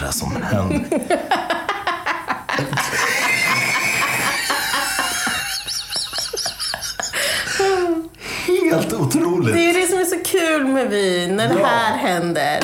det som händer? Helt otroligt. Det är det som är så kul med vin, när det Ja. här händer.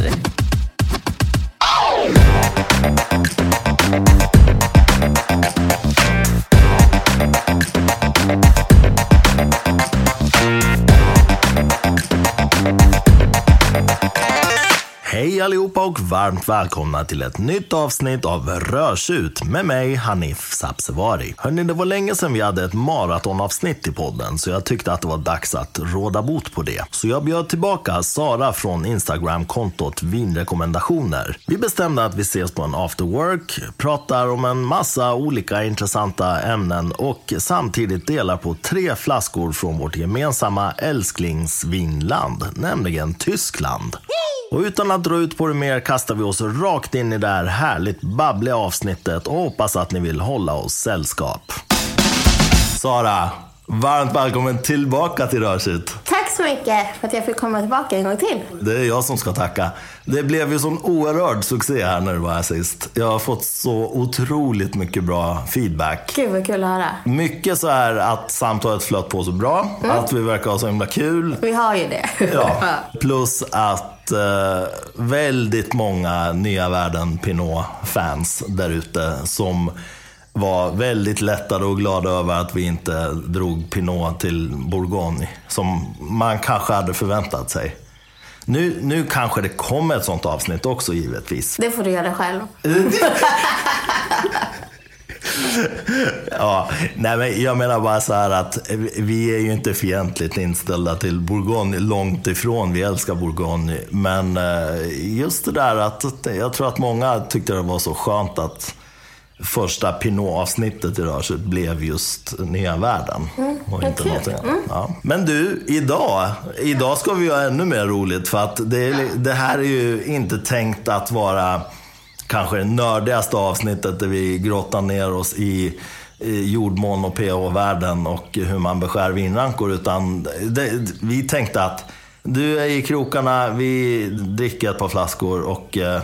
Hej allihopa och varmt välkomna till ett nytt avsnitt av Rörsut med mig Hanif Sabsevari. Hörni, det var länge sedan vi hade ett maratonavsnitt i podden så jag tyckte att det var dags att råda bot på det. Så jag bjöd tillbaka Sara från Instagram-kontot Vinrekommendationer. Vi bestämde att vi ses på en after work, pratar om en massa olika intressanta ämnen och samtidigt delar på tre flaskor från vårt gemensamma älsklingsvinland, nämligen Tyskland. Och utan att dra ut på det mer kastar vi oss rakt in i det här härligt babbliga avsnittet och hoppas att ni vill hålla oss sällskap. Sara, varmt välkommen tillbaka till Rörsut. Tack så mycket för att jag fick komma tillbaka en gång till. Det är jag som ska tacka. Det blev ju sån oerhörd succé här när du var här sist. Jag har fått så otroligt mycket bra feedback. Gud vad kul att höra. Mycket så här att samtalet flöt på så bra, att vi verkar ha så himla kul. Vi har ju det. Ja. Plus att eh, väldigt många Nya Världen Pinot-fans där ute som var väldigt lättade och glada över att vi inte drog Pinot till Bourgogne. Som man kanske hade förväntat sig. Nu, nu kanske det kommer ett sånt avsnitt också givetvis. Det får du göra själv. Ja, nej men jag menar bara så här att vi är ju inte fientligt inställda till Bourgogne, långt ifrån. Vi älskar Bourgogne. Men eh, just det där att jag tror att många tyckte det var så skönt att första Pinot-avsnittet i Rörset blev just Nya Världen. och inte någonting annat. Ja. Men du, idag, idag ska vi göra ännu mer roligt. För att det, är, det här är ju inte tänkt att vara kanske det nördigaste avsnittet där vi grottar ner oss i, jordmån och pH-värden och hur man beskär vinrankor. Utan det, vi tänkte att du är i krokarna, vi dricker ett par flaskor och eh,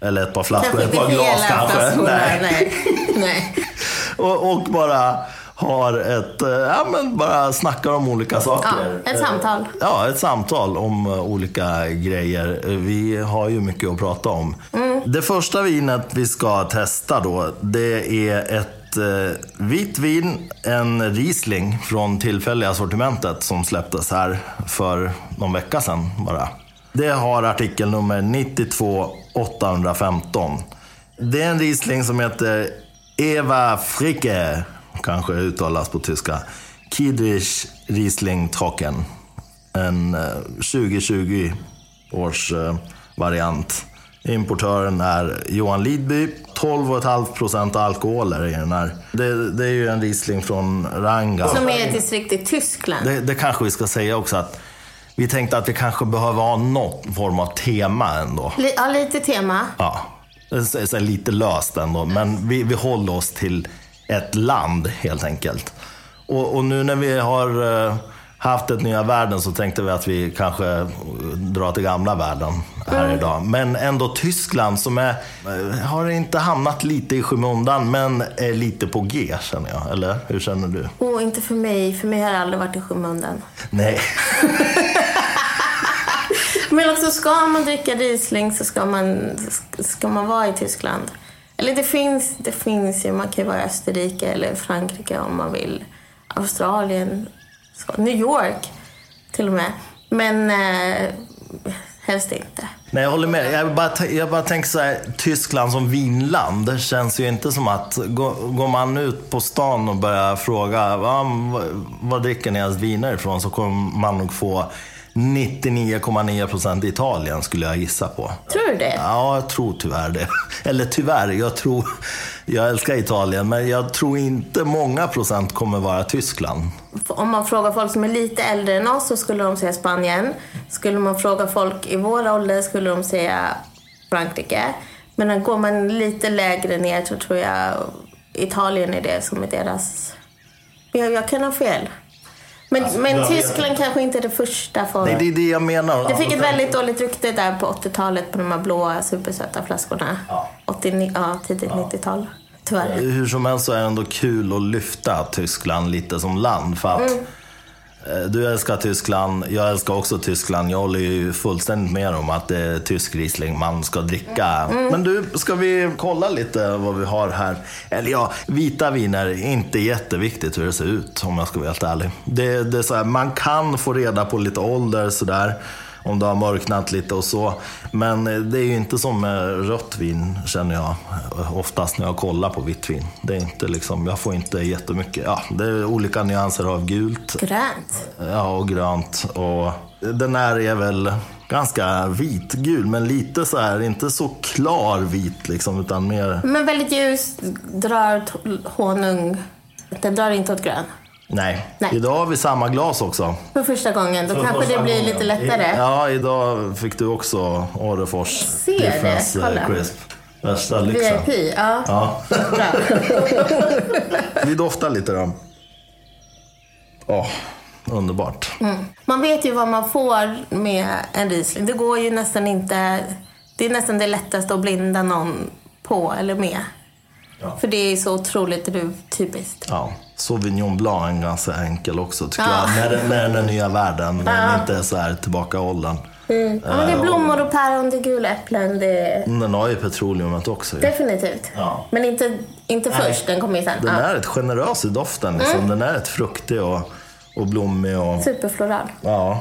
eller ett par flaskor, ett par glas kanske. flaskorna, Nej. Nej. Nej. Och, och bara har ett, eh, ja men bara snackar om olika saker. Ja, ett samtal. Ja, ett samtal om eh, olika grejer. Eh, Vi har ju mycket att prata om. Mm. Det första vinet vi ska testa då, det är ett eh, vitt vin, en Riesling från tillfälliga sortimentet som släpptes här för någon vecka sedan bara. Det har artikelnummer 92 815. Det är en Riesling som heter Eva Fricke, kanske uttalas på tyska. Kidrich Riesling Trocken. En eh, 2020 års eh, variant. Importören är Johan Lidby. 12,5% alkohol är det i den här. Det, det är ju en Riesling från Ranga. Som är ett distrikt i Tyskland. Det, det kanske vi ska säga också att vi tänkte att vi kanske behöver ha någon form av tema ändå. Ja, lite tema. Ja, så här lite löst ändå. Men vi, vi håller oss till ett land helt enkelt. Och, och nu när vi har eh, haft ett nya världen så tänkte vi att vi kanske eh, drar till gamla världen här idag. Men ändå Tyskland som är, eh, har inte hamnat lite i skymundan men är lite på G känner jag. Eller hur känner du? Oh, inte för mig. För mig har det aldrig varit i skymundan. Nej. Men också, ska man dricka Riesling så ska man, ska man vara i Tyskland. Eller det finns, det finns ju, man kan ju vara i Österrike eller Frankrike om man vill. Australien, så, New York till och med. Men eh, helst inte. Nej, jag håller med. Jag bara, jag bara tänker så här, Tyskland som vinland. Det känns ju inte som att, går, går man ut på stan och börjar fråga vad, vad dricker ni ens viner ifrån? Så kommer man nog få 99,9% Italien skulle jag gissa på. Tror du det? Ja, jag tror tyvärr det. Eller tyvärr, jag tror... Jag älskar Italien, men jag tror inte många procent kommer vara Tyskland. Om man frågar folk som är lite äldre än oss så skulle de säga Spanien. Skulle man fråga folk i vår ålder skulle de säga Frankrike. Men går man lite lägre ner så tror jag Italien är det som är deras... Jag, jag kan ha fel. Men, men jag vet Tyskland kanske inte är det första för... Nej, det är det jag menar. Det fick ett väldigt dåligt rykte där på 80-talet på de här blåa supersöta flaskorna. Ja. 80, ja, tidigt 90-tal. Tyvärr. Hur som helst så är det ändå kul att lyfta Tyskland lite som land. För att eh, du älskar Tyskland, jag älskar också Tyskland. Jag håller ju fullständigt med om att det är tysk Riesling man ska dricka. Men du, ska vi kolla lite vad vi har här? Eller ja, vita viner är inte jätteviktigt hur det ser ut om jag ska vara helt ärlig. Det, det är så här, man kan få reda på lite ålder sådär om det har mörknat lite och så. Men eh, det är ju inte som med rött vin känner jag eh, oftast när jag kollar på vitt vin. Det är inte liksom, jag får inte jättemycket, ja det är olika nyanser av gult Grönt. ja, och grönt. Och den här är väl ganska vitgul men lite så här, inte så klar vit liksom utan mer, Men väldigt ljus, drar honung. Den drar inte åt grön. Nej. Nej. Idag har vi samma glas också. För första gången. Då kanske det blir lite lättare. Ja, idag fick du också Orrefors Difference eh. Crisp. Värsta lyxen. VIP, ja. Ja. Bra. Vi doftar lite då. Åh, underbart. Man vet ju vad man får med en Riesling. Det går ju nästan inte... Det är nästan det lättaste att blinda någon på eller med. Ja. För det är så otroligt typiskt. Ja. Sauvignon Blanc är ganska enkel också tycker Ja. jag. När, den- när den nya världen, när den inte är så här tillbakaåldern. Ja, men det är blommor och päron, det är gula äpplen. Det. Den har ju petroleumet också. ju. Definitivt. Ja. Men inte, inte först, den kommer ju sen. Den Ja. är rätt generös i doften. Liksom. Den är rätt fruktig och, och blommig. Och, Superfloral. ja.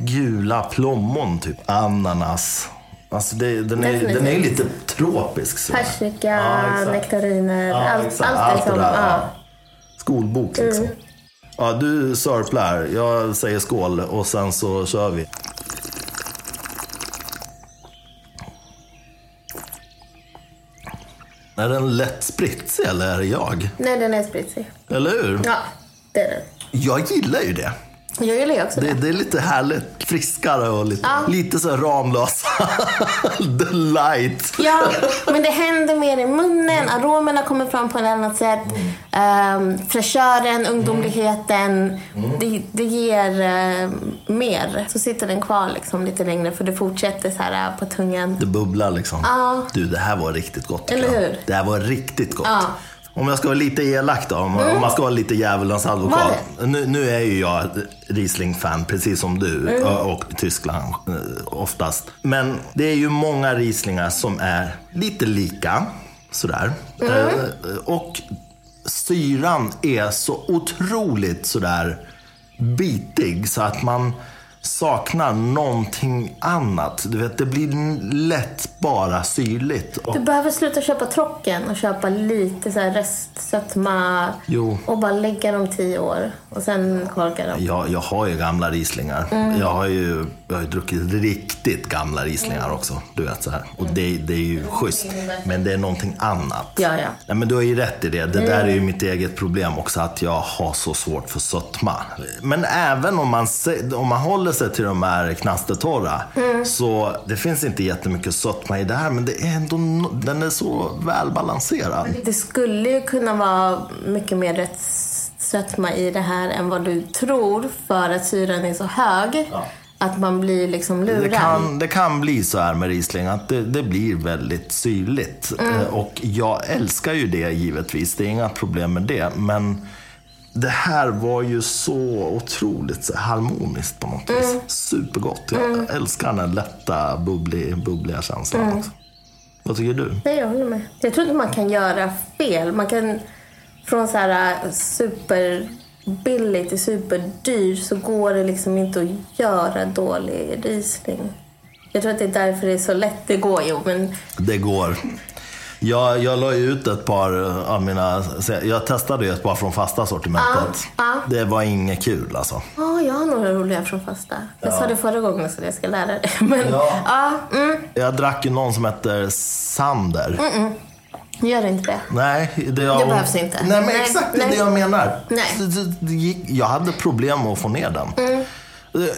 Gula plommon, typ. Ananas. Alltså det, den, är, Definitivt. den är lite tropisk. Persika, Ja, nektariner, Ja, allt, allt, Allt liksom. det där. Skolbok liksom. Ja, du sörplar. Jag säger skål och sen så kör vi. Är den lätt spritsig eller är det jag? Nej, den är spritsig. Eller hur? Ja, det är den. Jag gillar ju det. Jag gillar också Det, det. det är lite härligt. Friskare och lite, Ja. lite så Ramlösa. The light. Ja, men det händer mer i munnen. Aromerna kommer fram på ett annat sätt. Um, fräschören, ungdomligheten. Det, det ger eh, mer. Så sitter den kvar liksom lite längre för det fortsätter så här eh, på tungan. Det bubblar liksom. Ja. Du, det här var riktigt gott. Eller hur? Det här var riktigt gott. Ja. Om jag ska vara lite elak då, om, om man ska vara lite djävulens advokat. Nu, nu är ju jag Riesling-fan, precis som du, Mm. och, Tyskland oftast. Men det är ju många Rieslingar som är lite lika, sådär. Mm. Eh, och syran är så otroligt sådär bitig så att man saknar någonting annat. Du vet, det blir lätt bara syrligt. Och Du behöver sluta köpa trocken och köpa lite så här restsötma Jo. och bara lägga dem tio år och sen korka dem. Jag, jag har ju gamla Rieslingar. Mm. Jag har ju jag har ju druckit riktigt gamla Rieslingar också. Du vet så här. Och det, det är ju schysst. Men det är någonting annat. Ja, ja. Nej, men du har ju rätt i det. Det Mm. där är ju mitt eget problem också, att jag har så svårt för sötma. Men även om man, om man håller sig till de här knastertorra, Mm. så det finns inte jättemycket sötma i det här, men det är ändå, den är så välbalanserad. Det skulle ju kunna vara mycket mer rätt sötma i det här än vad du tror för att syran är så hög att man blir liksom lurad. Det kan, det kan bli så här med Riesling, att det, det blir väldigt syrligt. Mm. Eh, Och jag älskar ju det givetvis, det är inga problem med det. Men det här var ju så otroligt harmoniskt på något Mm. vis. Supergott. Jag älskar den här lätta, bubblig, bubbliga känslan Mm. också. Vad tycker du? Nej, jag håller med. Jag tror inte man kan göra fel. Man kan från så här äh, superbillig till superdyr så går det liksom inte att göra dålig Riesling. Jag tror att det är därför det är så lätt. Det går ju, men Det går. Jag, jag la ut ett par av mina... Jag testade ju ett par från fasta sortimentet. Ja, ja. Det var inget kul alltså. ja, jag har några roliga från fasta. Jag sa det förra gången så jag ska lära dig. Men Ja. ja, mm, Jag drack ju någon som heter Sander. Gör inte det. Nej, det, jag, Det behövs inte. Nej, men Nej, exakt det är nej. det jag menar. Nej. Jag hade problem med att få ner den. Mm.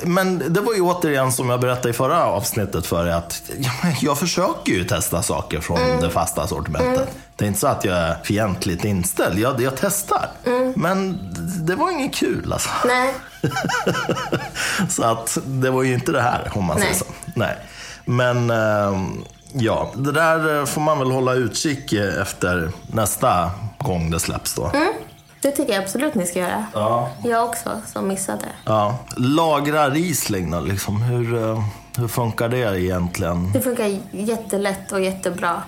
Men det var ju återigen som jag berättade i förra avsnittet för att jag försöker ju testa saker från Mm. det fasta sortimentet. Det är inte så att jag är fientligt inställd. Jag, jag testar. Men det var inget kul alltså. Mm. Nej. så att det var ju inte det här om man säger Nej. så. Nej. Men ehm, Ja, det där eh, får man väl hålla utkik eh, efter nästa gång det släpps då. Det tycker jag absolut ni ska göra. Ja. Jag också, som missade. ja. Lagra Riesling då, liksom. Hur, eh, hur funkar det egentligen? Det funkar jättelätt och jättebra.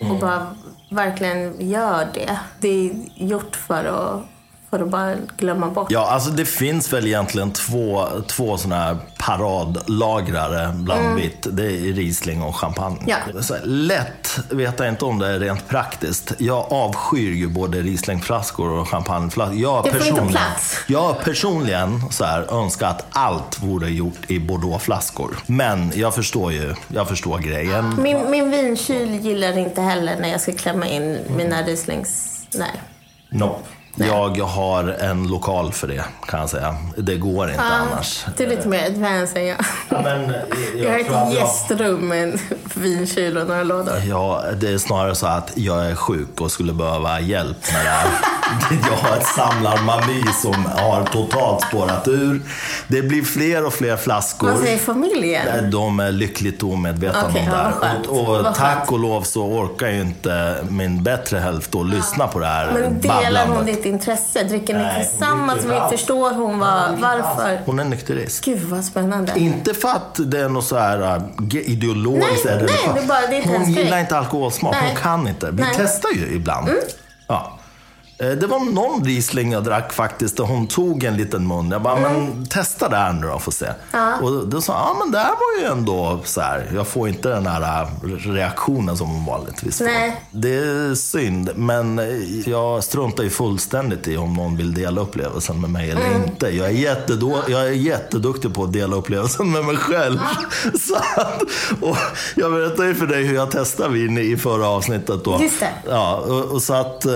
Och bara verkligen gör det. Det är gjort för att, för att bara glömma bort. Ja, alltså det finns väl egentligen två, två sådana här paradlagrare bland vitt. Det är Riesling och champagne. Ja. Så lätt vet jag inte om det är rent praktiskt. Jag avskyr ju både Rieslingflaskor och champagneflaskor. Jag Det får inte plats. jag personligen så här, önskar att allt vore gjort i bordeauxflaskor. Men jag förstår ju, jag förstår grejen. Min, min vinkyl gillar inte heller när jag ska klämma in mina Rieslings... Nej. No. Jag har en lokal för det, kan jag säga. Det går inte annars. Du är lite mer advanced än jag. Ja, men, eh, Jag har tror att ett jag- gästrum med en vinkyl och några lådor. Ja, det är snarare så att jag är sjuk och skulle behöva hjälp med det här. Jag har ett samlarmani som har totalt spårat ur. Det blir fler och fler flaskor. Vad säger familjen? De är lyckligt omedvetna Okej, om det ja, här. och och tack och lov så orkar ju inte min bättre hälft att lyssna på det här Men delar hon babblandet. ditt intresse? Dricker ni Nej, hon tillsammans? allt. Förstår hon vad, varför? Hon är nykterist. Gud vad spännande. Inte för att det är något så här äh, ideologiskt. Nej, nej, det bara- det är Hon gillar inte alkoholsmak. Hon Nej. kan inte. Vi Nej. testar ju ibland. Ja. Eh, Det var någon Riesling jag drack faktiskt och hon tog en liten mun. Jag bara, men testa det här nu då, får se. Och då sa ja men det här var ju ändå så här. Jag får inte den här äh, reaktionen som hon vanligtvis får. Nej. Det är synd, men eh, jag struntar ju fullständigt i om någon vill dela upplevelsen med mig eller inte. Jag är, jag är jätteduktig på att dela upplevelsen med mig själv. Så att, och jag berättade ju för dig hur jag testade vin i förra avsnittet. Då. Just det. Ja, och, och så att eh,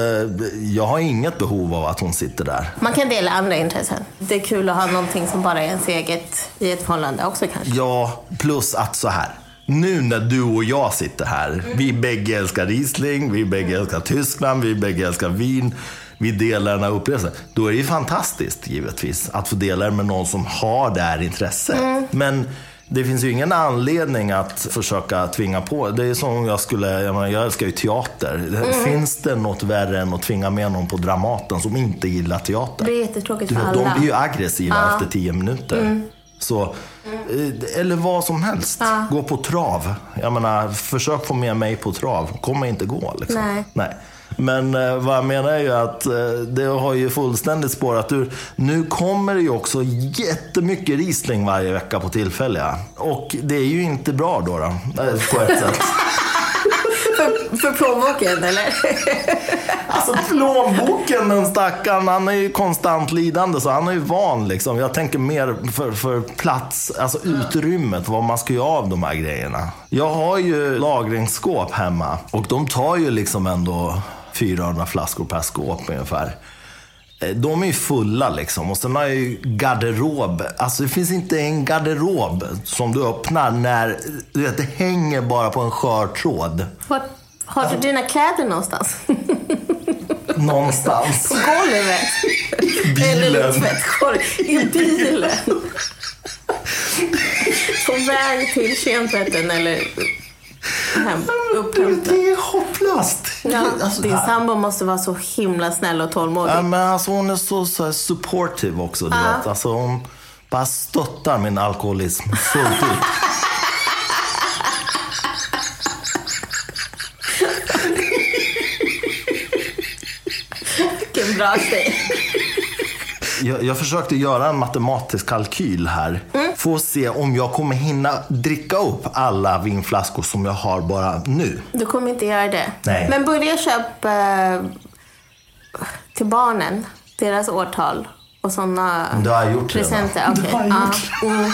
jag har inget behov av att hon sitter där. Man kan dela andra intressen. Det är kul att ha någonting som bara är ens eget i ett förhållande också kanske. Ja, plus att så här. Nu när du och jag sitter här, vi bägge älskar Riesling, vi bägge älskar Tyskland, vi bägge älskar vin. Vi delar den här upplevelsen. Då är det ju fantastiskt givetvis att få dela det med någon som har det här intresset. Men det finns ju ingen anledning att försöka tvinga på. Det är som om jag skulle, jag, menar, jag älskar ju teater. Finns det något värre än att tvinga med någon på Dramaten som inte gillar teater? Det blir jättetråkigt för vet, de alla. blir ju aggressiva efter tio minuter. Så, eh, eller vad som helst. Gå på trav. Jag menar, försök få med mig på trav. Kommer inte gå. Liksom. Nej. Men eh, vad jag menar är ju att eh, det har ju fullständigt spårat ur. Nu kommer det ju också jättemycket Riesling varje vecka på tillfälle. ja. Och det är ju inte bra då, då eh, på ett sätt. För, för plånboken eller? Alltså plånboken, den stackaren, han är ju konstant lidande så han är ju van liksom. Jag tänker mer för, för plats, alltså utrymmet, vad man ska göra av de här grejerna. Jag har ju lagringsskåp hemma och de tar ju liksom ändå 400 flaskor per skåp ungefär. Eh, De är ju fulla liksom. Och sen har jag ju garderob. Alltså det finns inte en garderob som du öppnar när du vet, det hänger bara på en skör tråd. Var, har du dina kläder någonstans? Någonstans. På golvet? Bilen. i tvättkorg? I bilen? På väg till kemtvätten eller hem? Det är hopplöst. Ja, Alltså, din sambo måste vara så himla snäll och tålmodig. ja, men alltså, hon är så, så supportive också. Du vet. Alltså, hon bara stöttar min alkoholism fullt ut. Vilken bra tjej. Jag, jag försökte göra en matematisk kalkyl här. Mm. Att se om jag kommer hinna dricka upp alla vinflaskor som jag har bara nu. Du kommer inte göra det. Nej. Men börja köpa eh, till barnen, deras årtal och sådna Det har gjort presenter. Det Okej, har jag ja. gjort. Mm.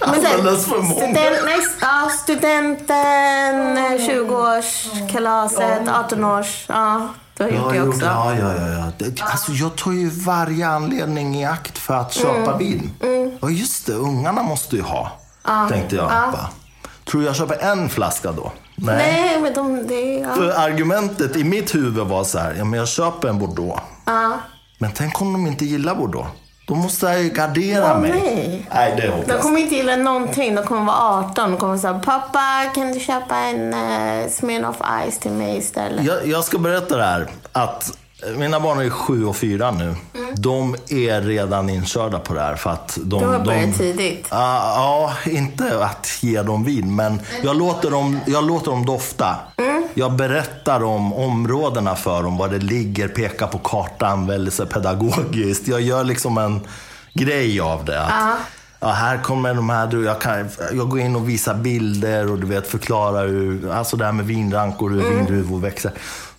Alldeles för många. student, nej, ja, studenten, eh, 20-årskalaset, 18-års. Ja, du har Jag gjort har det gjort, också. ja, ja, ja. ja. Alltså, jag tar ju varje anledning i akt för att köpa Mm. vin. Ja, just det. Ungarna måste ju ha. Tänkte jag. Va? Tror du jag köper en flaska då? Nej, men de, det. Ja. För argumentet i mitt huvud var så här, ja men jag köper en Bordeaux. Ja. Men tänk om de inte gillar Bordeaux? Då måste jag ju gardera Åh, mig. nej. Nej, det är De hopplöst. kommer inte gilla någonting. De kommer vara 18. De kommer säga pappa kan du köpa en uh, Smirnoff Ice till mig istället? Jag, jag ska berätta det här. Att mina barn är sju och fyra nu. Mm. De är redan inkörda på det här. För att de, Du har de, börjat tidigt. Ja, ja, inte att ge dem vin, men jag låter dem, jag låter dem dofta. Mm. Jag berättar om områdena för dem, var det ligger, pekar på kartan väldigt så pedagogiskt. Jag gör liksom en grej av det. Att, ja, här kommer de här, jag, kan, jag går in och visar bilder och du vet förklarar hur, alltså det här med vinrankor, hur Mm. vindruvor växer.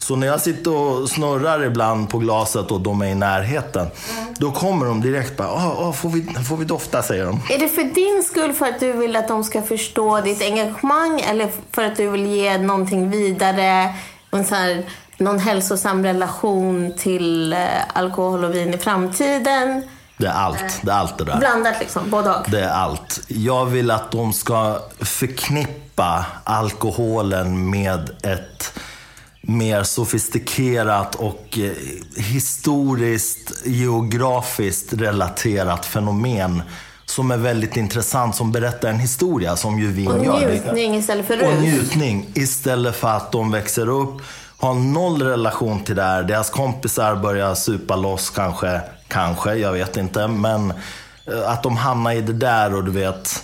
Så när jag sitter och snurrar ibland på glaset och de är i närheten, Mm. då kommer de direkt bara, "Åh, åh, får, vi, får vi dofta, säger de. Är det för din skull för att du vill att de ska förstå ditt engagemang eller för att du vill ge någonting vidare? En så här, någon hälsosam relation till eh, alkohol och vin i framtiden? Det är allt, det är allt det där. Blandat liksom, både och. Det är allt. Jag vill att de ska förknippa alkoholen med ett mer sofistikerat och eh, historiskt, geografiskt relaterat fenomen som är väldigt intressant, som berättar en historia, som ju vin Och gör. njutning istället för Och rus. njutning istället för att de växer upp, har noll relation till det här. Deras kompisar börjar supa loss kanske, kanske, jag vet inte. Men eh, att de hamnar i det där och du vet,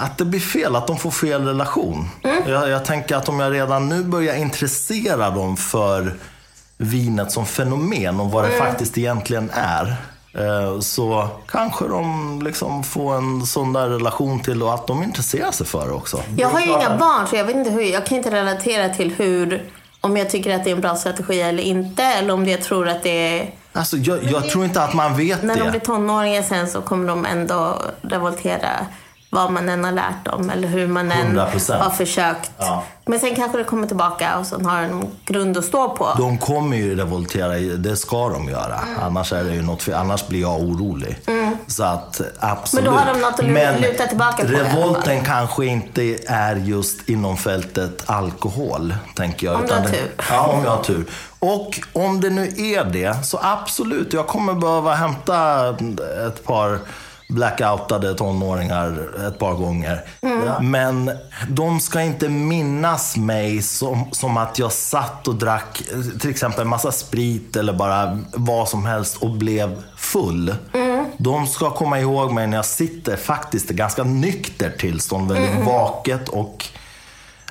att det blir fel, att de får fel relation. Jag, jag tänker att om jag redan nu börjar intressera dem för vinet som fenomen och vad det faktiskt egentligen är. eh, Så kanske de liksom får en sån där relation till och att de intresserar sig för det också. Jag har ju inga barn så jag vet inte hur, jag kan inte relatera till hur, om jag tycker att det är en bra strategi eller inte. Eller om jag tror att det är, Alltså, jag, jag tror inte att man vet när de blir det. tonåringar sen så kommer de ändå revoltera vad man än har lärt dem eller hur man än 100%. har försökt. Ja. Men sen kanske det kommer tillbaka och sen har en grund att stå på. De kommer ju revoltera, det ska de göra. Mm. Annars är det ju något. Annars blir jag orolig. Så att absolut. Men då har de något att lu- luta tillbaka på revolten kanske inte är just inom fältet alkohol, tänker jag. Om du har det- tur. Ja, om jag har tur. Och om det nu är det, så absolut. Jag kommer behöva hämta ett par blackoutade tonåringar ett par gånger. Mm. Men de ska inte minnas mig som, som att jag satt och drack till exempel en massa sprit eller bara vad som helst och blev full. De ska komma ihåg mig när jag sitter faktiskt i ganska nyktert tillstånd, väldigt vaket och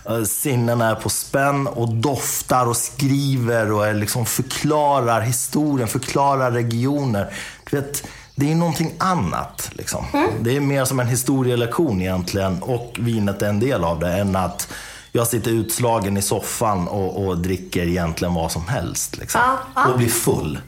Eh, Sinnena är på spänn och doftar och skriver och liksom förklarar historien, förklarar regioner. Du vet, det är någonting annat. Liksom. Det är mer som en historielektion egentligen och vinet är en del av det än att jag sitter utslagen i soffan och, och dricker egentligen vad som helst. Liksom. Ja, ja. Och blir full.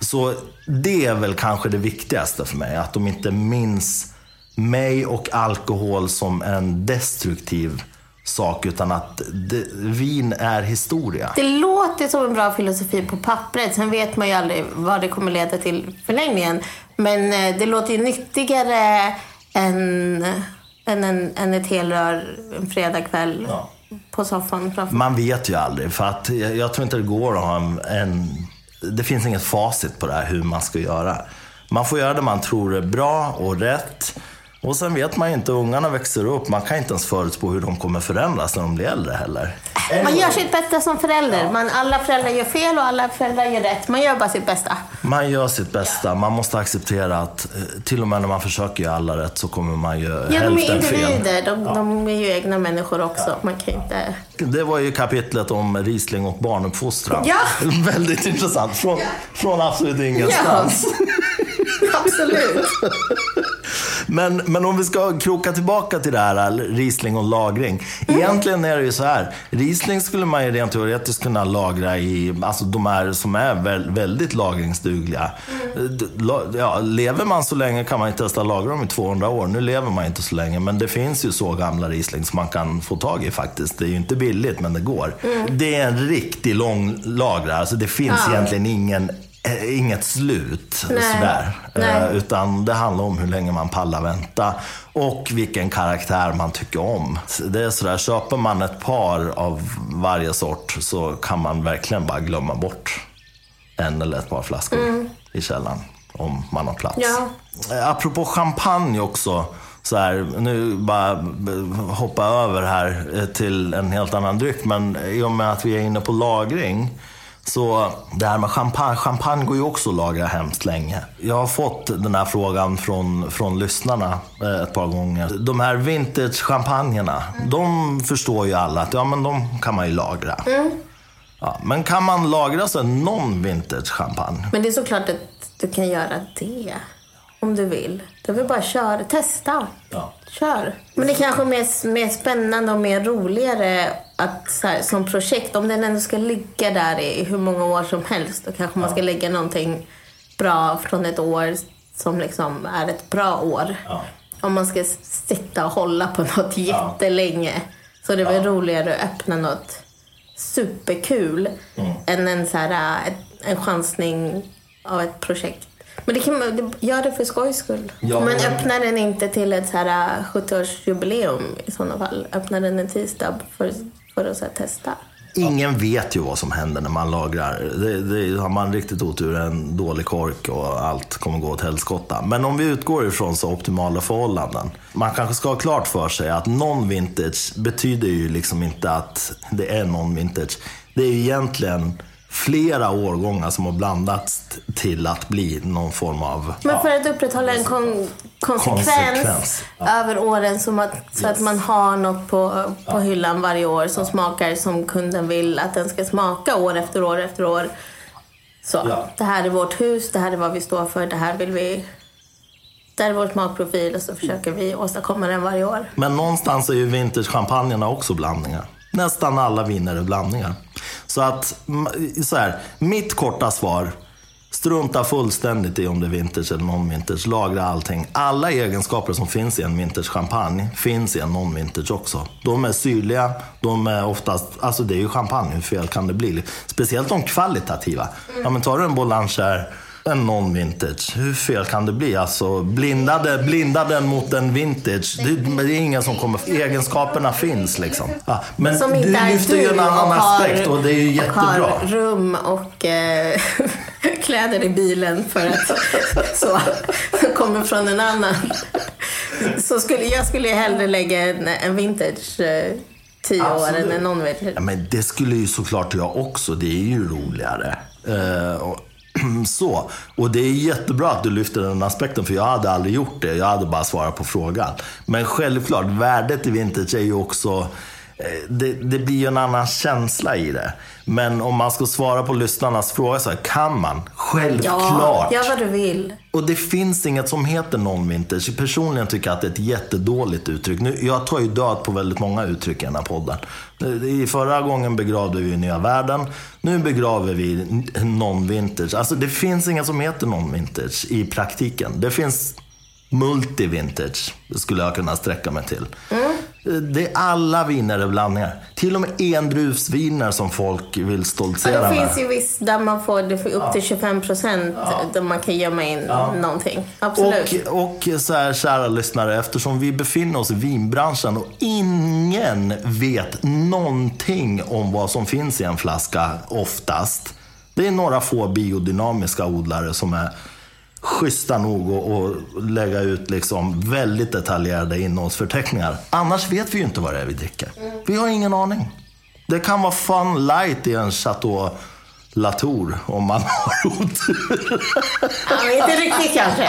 Så det är väl kanske det viktigaste för mig. Att de inte minns mig och alkohol som en destruktiv sak utan att det, vin är historia. Det låter som en bra filosofi på pappret. Sen vet man ju aldrig vad det kommer leda till förlängningen. Men eh, det låter ju nyttigare än, än, en, än ett helrör en fredagkväll Ja. på soffan framför. Man vet ju aldrig för att jag, jag tror inte det går att ha en, en... Det finns inget facit på det här hur man ska göra. Man får göra det man tror är bra och rätt. Och sen vet man ju inte, ungarna växer upp, man kan inte ens förutspå hur de kommer förändras när de blir äldre heller. Man gör sitt bästa som förälder. Man, alla föräldrar gör fel och alla föräldrar gör rätt. Man gör bara sitt bästa. Man gör sitt bästa. Man måste acceptera att eh, till och med när man försöker göra alla rätt så kommer man göra Ja, de är hälften fel. individer. De, de är ju egna människor också. Man kan inte... Det var ju kapitlet om Riesling och barnuppfostran. Ja. Väldigt intressant. Från, från absolut ingenstans. Absolut. Men, men om vi ska kroka tillbaka till det här Riesling och lagring. Egentligen är det ju så här. Riesling skulle man ju rent teoretiskt kunna lagra i, alltså de här som är väl, väldigt lagringsdugliga. La- Ja, lever man så länge kan man ju testa att lagra dem i 200 år. Nu lever man inte så länge, men det finns ju så gamla Riesling som man kan få tag i faktiskt. Det är ju inte billigt, men det går. Det är en riktig lång lagrare, alltså det finns Ja. egentligen ingen Inget slut Nej. sådär. Nej. Eh, utan det handlar om hur länge man pallar vänta och vilken karaktär man tycker om. Det är sådär, köper man ett par av varje sort så kan man verkligen bara glömma bort en eller ett par flaskor Mm. i källaren. om man har plats. Ja. Eh, Apropå champagne också. Så här, nu bara eh, hoppa över här eh, till en helt annan dryck. Men i och med att vi är inne på lagring. Så det här med champagne, champagne går ju också att lagra hemskt länge. Jag har fått den här frågan från, från lyssnarna eh, ett par gånger. De här vintage-champagnerna, de förstår ju alla att ja, men de kan man ju lagra. Ja, men kan man lagra så non-vintage-champagne? Men det är såklart att du kan göra det. Om du vill. Du vill bara köra, testa. Ja. Kör. Men det är kanske är mer, mer spännande och mer roligare att så här, som projekt, om den ändå ska ligga där i hur många år som helst, då kanske man ska lägga någonting bra från ett år som liksom är ett bra år. Ja. Om man ska sitta och hålla på något jättelänge. Så det är väl roligare att öppna något superkul än en, så här, en chansning av ett projekt. Men det kan man, gör det för skojs skull. Ja, men men- öppna den inte till ett så här äh, 70-årsjubileum i sådana fall. Öppna den en tisdag för, för att så testa. Ingen vet ju vad som händer när man lagrar. Det, det, har man riktigt otur en dålig kork och allt kommer gå åt helskotta. Men om vi utgår ifrån så optimala förhållanden. Man kanske ska ha klart för sig att non-vintage betyder ju liksom inte att det är non-vintage. Det är ju egentligen flera årgångar som har blandats till att bli någon form av... Men för att upprätthålla en kon- konsekvens, Konsekvens, över åren som att, så att man har något på, på hyllan varje år som smakar som kunden vill att den ska smaka år efter år efter år. Så, Ja. det här är vårt hus, det här är vad vi står för, det här vill vi... Det är vår smakprofil och så försöker vi åstadkomma den varje år. Men någonstans är ju vintage-champagnerna också blandningar. Nästan alla viner är blandningar. Så att, så här, mitt korta svar. Strunta fullständigt i om det är vintage eller non-vintage. Lagra allting. Alla egenskaper som finns i en vintage-champagne finns i en non-vintage också. De är syrliga, de är oftast, alltså det är ju champagne, hur fel kan det bli? Speciellt de kvalitativa. Ja men tar du en Boulanger en non-vintage. Hur fel kan det bli? Alltså, blindade, blindade mot en vintage. Det, det är ingen som kommer... Egenskaperna finns liksom. Ja, men Som du inte är lyfter du ju en annan och har, aspekt och det är ju och jättebra. har rum och eh, kläder i bilen för att så kommer från en annan. Så skulle, jag skulle ju hellre lägga en, en vintage eh, tio år än en non-vintage. Ja, men det skulle ju såklart jag också. Det är ju roligare. Eh, och, så. Och det är jättebra att du lyfter den aspekten, för jag hade aldrig gjort det. Jag hade bara svarat på frågan. Men självklart, värdet i vintage är ju också... eh, Det, det blir ju en annan känsla i det. Men om man ska svara på lyssnarnas fråga så här, kan man? Självklart. gör vad du vill. Och det finns inget som heter non-vintage. Personligen tycker jag att det är ett jättedåligt uttryck. Nu, jag tar ju död på väldigt många uttryck i den här podden. Eh, I förra gången begravde vi Nya Världen. Nu begraver vi non-vintage. Alltså det finns inget som heter non-vintage i praktiken. Det finns multi-vintage. Skulle jag kunna sträcka mig till. Mm. Det är alla viner är blandningar. Till och med endruvsviner som folk vill Ja, stoltsera det med. finns ju visst där man får det upp till 25 procent där man kan gömma in någonting. Absolut. Och, och så här, kära lyssnare, eftersom vi befinner oss i vinbranschen och ingen vet någonting om vad som finns i en flaska oftast. Det är några få biodynamiska odlare som är schyssta nog att lägga ut liksom väldigt detaljerade innehållsförteckningar. Annars vet vi ju inte vad det är vi dricker. Vi har ingen aning. Det kan vara Fun Light i en Chateau Latour om man har otur. Ja, inte riktigt kanske.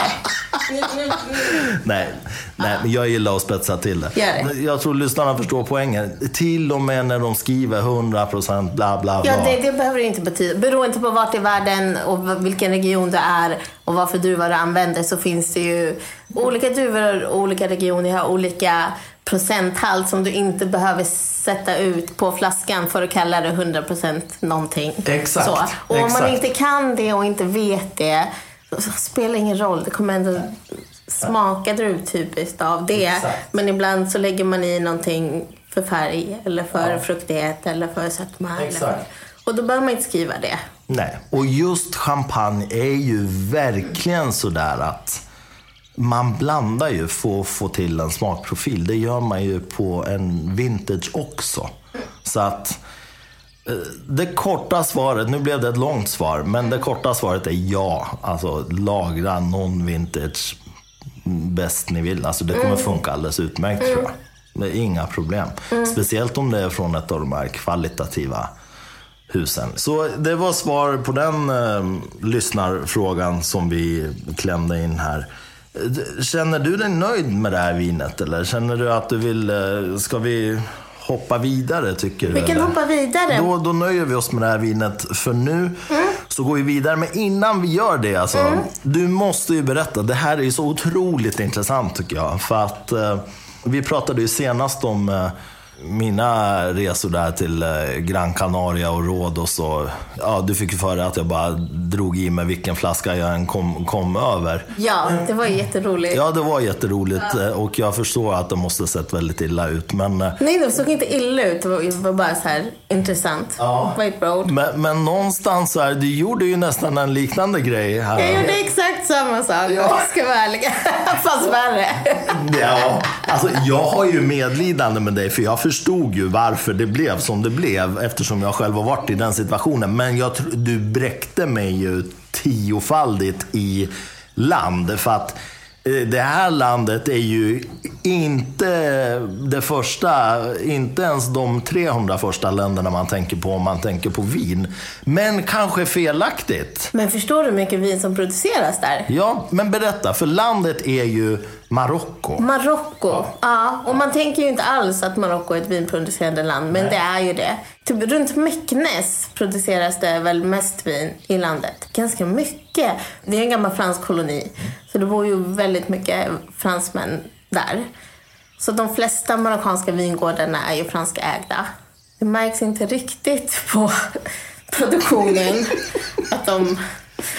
Nej, nej, men jag gillar att spetsa till det. Det. Jag tror lyssnarna förstår poängen. Till och med när de skriver 100% bla bla bla. Ja, det, det behöver inte betyda. Beroende på vart i världen och vilken region du är och vad för druvor du använder så finns det ju olika druvor och olika regioner har olika procenthalt som du inte behöver sätta ut på flaskan för att kalla det 100% någonting. Exakt, Så. Och om exakt. man inte kan det och inte vet det så spelar ingen roll. Det kommer ändå smaka druvtypiskt av det. Exakt. Men ibland så lägger man i någonting för färg eller för fruktighet eller för sötma. Och då behöver man inte skriva det. Nej, och just champagne är ju verkligen sådär att man blandar ju för att få till en smakprofil. Det gör man ju på en vintage också. Så att Eh, Det korta svaret, nu blev det ett långt svar, men det korta svaret är ja. Alltså lagra non-vintage bäst ni vill. Alltså det kommer funka alldeles utmärkt tror jag. Det är inga problem. Speciellt om det är från ett av de här kvalitativa husen. Så det var svar på den eh, lyssnarfrågan som vi klämde in här. Känner du dig nöjd med det här vinet eller känner du att du vill, eh, ska vi hoppa vidare tycker du? Vi kan eller? hoppa vidare. Då, då nöjer vi oss med det här vinet för nu. Så går vi vidare. Men innan vi gör det, alltså, du måste ju berätta. Det här är ju så otroligt intressant tycker jag. För att eh, vi pratade ju senast om eh, mina resor där till eh, Gran Canaria och Rhodos. Och, ja, du fick ju för att jag bara drog i mig vilken flaska jag än kom, kom över. Ja, det var jätteroligt. Ja, det var jätteroligt eh, och jag förstår att det måste ha sett väldigt illa ut. Men, eh, Nej, det såg inte illa ut. Det var, bara så här intressant. Ja. Bra ord. men, men någonstans så här, du gjorde ju nästan en liknande grej här. Jag gjorde exakt samma sak, Ja. ska vara ärlig. Fast värre. Ja, alltså jag har ju medlidande med dig för jag förstod ju varför det blev som det blev eftersom jag själv har varit i den situationen. Men jag, du bräckte mig ju tiofaldigt i land för att det här landet är ju inte det första, inte ens de 300 första länderna man tänker på om man tänker på vin. Men kanske felaktigt. Men förstår du hur mycket vin som produceras där? Ja, men berätta, för landet är ju Marocko. Marocko. Ja. och man tänker ju inte alls att Marocko är ett vinproducerande land, men det är ju det. Typ runt Meknes produceras det väl mest vin i landet. Ganska mycket. Det är en gammal fransk koloni, så det bor ju väldigt mycket fransmän där. Så de flesta marockanska vingårdarna är ju franska-ägda. Det märks inte riktigt på produktionen att de...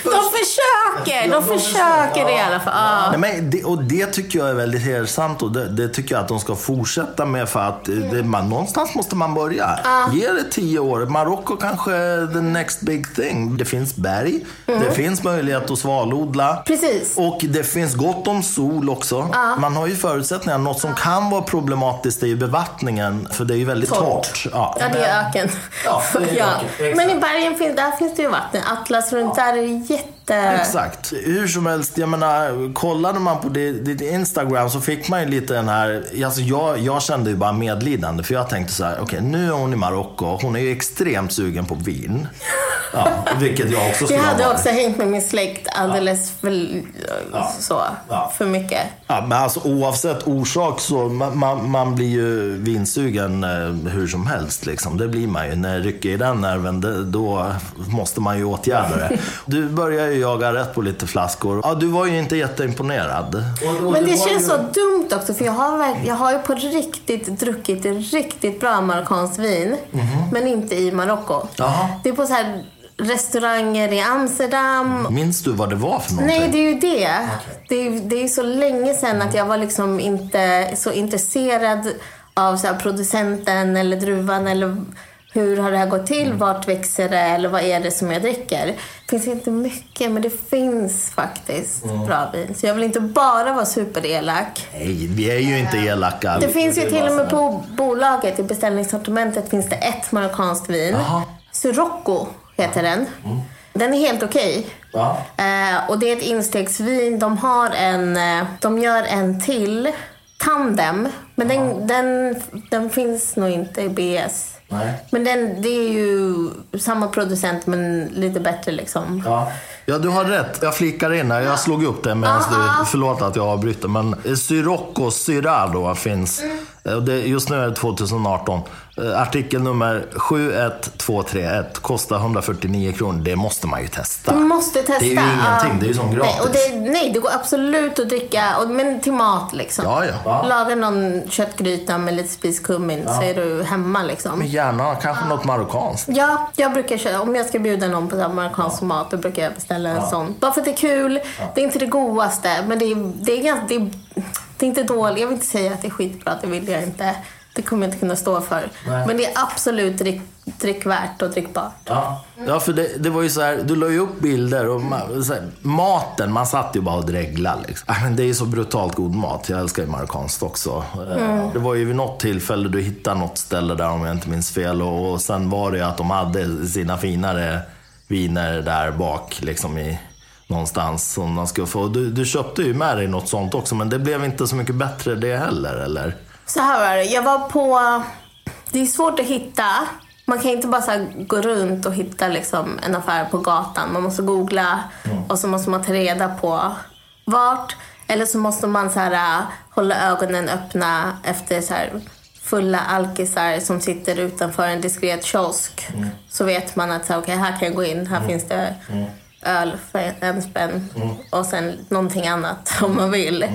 De försöker! De försöker i alla fall. Ja. Nej, men det, och det tycker jag är väldigt hedersamt och det, det tycker jag att de ska fortsätta med för att eh, det, man, någonstans måste man börja. Ge det tio år. Marocko kanske är the next big thing. Det finns berg, det finns möjlighet att svalodla. Precis. Och det finns gott om sol också. Man har ju förutsättningar. Något som kan vara problematiskt är ju bevattningen, för det är ju väldigt torrt. Torrt. Ja, Ja, det är öken. Ja, det är öken. Men i bergen finns, där finns det ju vatten. Atlas runt där är jätte... Exakt. Hur som helst, jag menar, kollade man på ditt, Instagram så fick man ju lite den här, alltså jag, jag kände ju bara medlidande för jag tänkte så här, okej nu är hon i Marocko, hon är ju extremt sugen på vin. Ja, vilket jag också Jag skulle ha hade varit. också hängt med min släkt alldeles för, så, Ja. för mycket. Ja, men alltså oavsett orsak så man, man, man blir ju vinsugen eh, hur som helst. Liksom. Det blir man ju. När det rycker i den nerven, det, då måste man ju åtgärda det. Du börjar ju jaga rätt på lite flaskor. Ja, du var ju inte jätteimponerad. Men det känns så dumt också för jag har, jag har ju på riktigt druckit riktigt bra marockanskt vin. Men inte i Marocko. Det är på så här restauranger i Amsterdam Minns du vad det var för någonting? Nej, det är ju det. Det är, det är ju så länge sedan att jag var liksom inte så intresserad av så här producenten eller druvan eller hur har det här gått till? Vart växer det? Eller vad är det som jag dricker? Det finns inte mycket, men det finns faktiskt bra vin. Så jag vill inte bara vara superelak. Nej, vi är ju inte elaka. Det finns ju till och med på bolaget, i beställningssortimentet, finns det ett marockanskt vin. Jaha. Sirocco heter den. Den är helt okej. Ja. Eh, och det är ett instegsvin. De har en, eh, de gör en till, Tandem. Men den, den, den finns nog inte i BS. Nej. Men den, det är ju samma producent men lite bättre liksom. Ja. ja, du har rätt. Jag flikar in här. Jag slog upp det medan du... Förlåt att jag avbryter. Men Sirocco Syrah då finns. Eh, och Det, just nu är det 2018. Eh, Artikelnummer 71231 kostar 149 kronor. Det måste man ju testa. Du måste testa. Det är ju ingenting. Det är ju som gratis. Nej, och det, nej, det går absolut att dricka. Och, men till mat liksom. Ja, ja. Laga någon köttgryta med lite spiskummin så är du hemma liksom. Men gärna kanske något marockanskt. Ja, jag brukar köra, om jag ska bjuda någon på marockansk mat då brukar jag beställa en sån. Bara för att det är kul. Det är inte det godaste, men det är, det är, ganska, det är, det är inte dåligt. Jag vill inte säga att det är skitbra, det vill jag inte. Det kommer jag inte kunna stå för. Nej. Men det är absolut drick, drickvärt och drickbart. Ja, ja för det, det var ju så här, du la ju upp bilder och ma- så här, maten, man satt ju bara och dreglade. Liksom. Men det är ju så brutalt god mat. Jag älskar ju marockanskt också. Eh, Det var ju vid något tillfälle du hittade något ställe där om jag inte minns fel. Och, och sen var det ju att de hade sina finare viner där bak liksom i någonstans som man skulle få. Du, du köpte ju med dig något sånt också, men det blev inte så mycket bättre det heller, eller? Så här var det. Jag var på... Det är svårt att hitta. Man kan inte bara gå runt och hitta liksom en affär på gatan. Man måste googla och så måste man ta reda på vart. Eller så måste man så här, äh, hålla ögonen öppna efter så här, fulla alkisar som sitter utanför en diskret kiosk. Så vet man att så här, okej, här kan jag gå in. Här finns det öl för en spänn och sen någonting annat om man vill.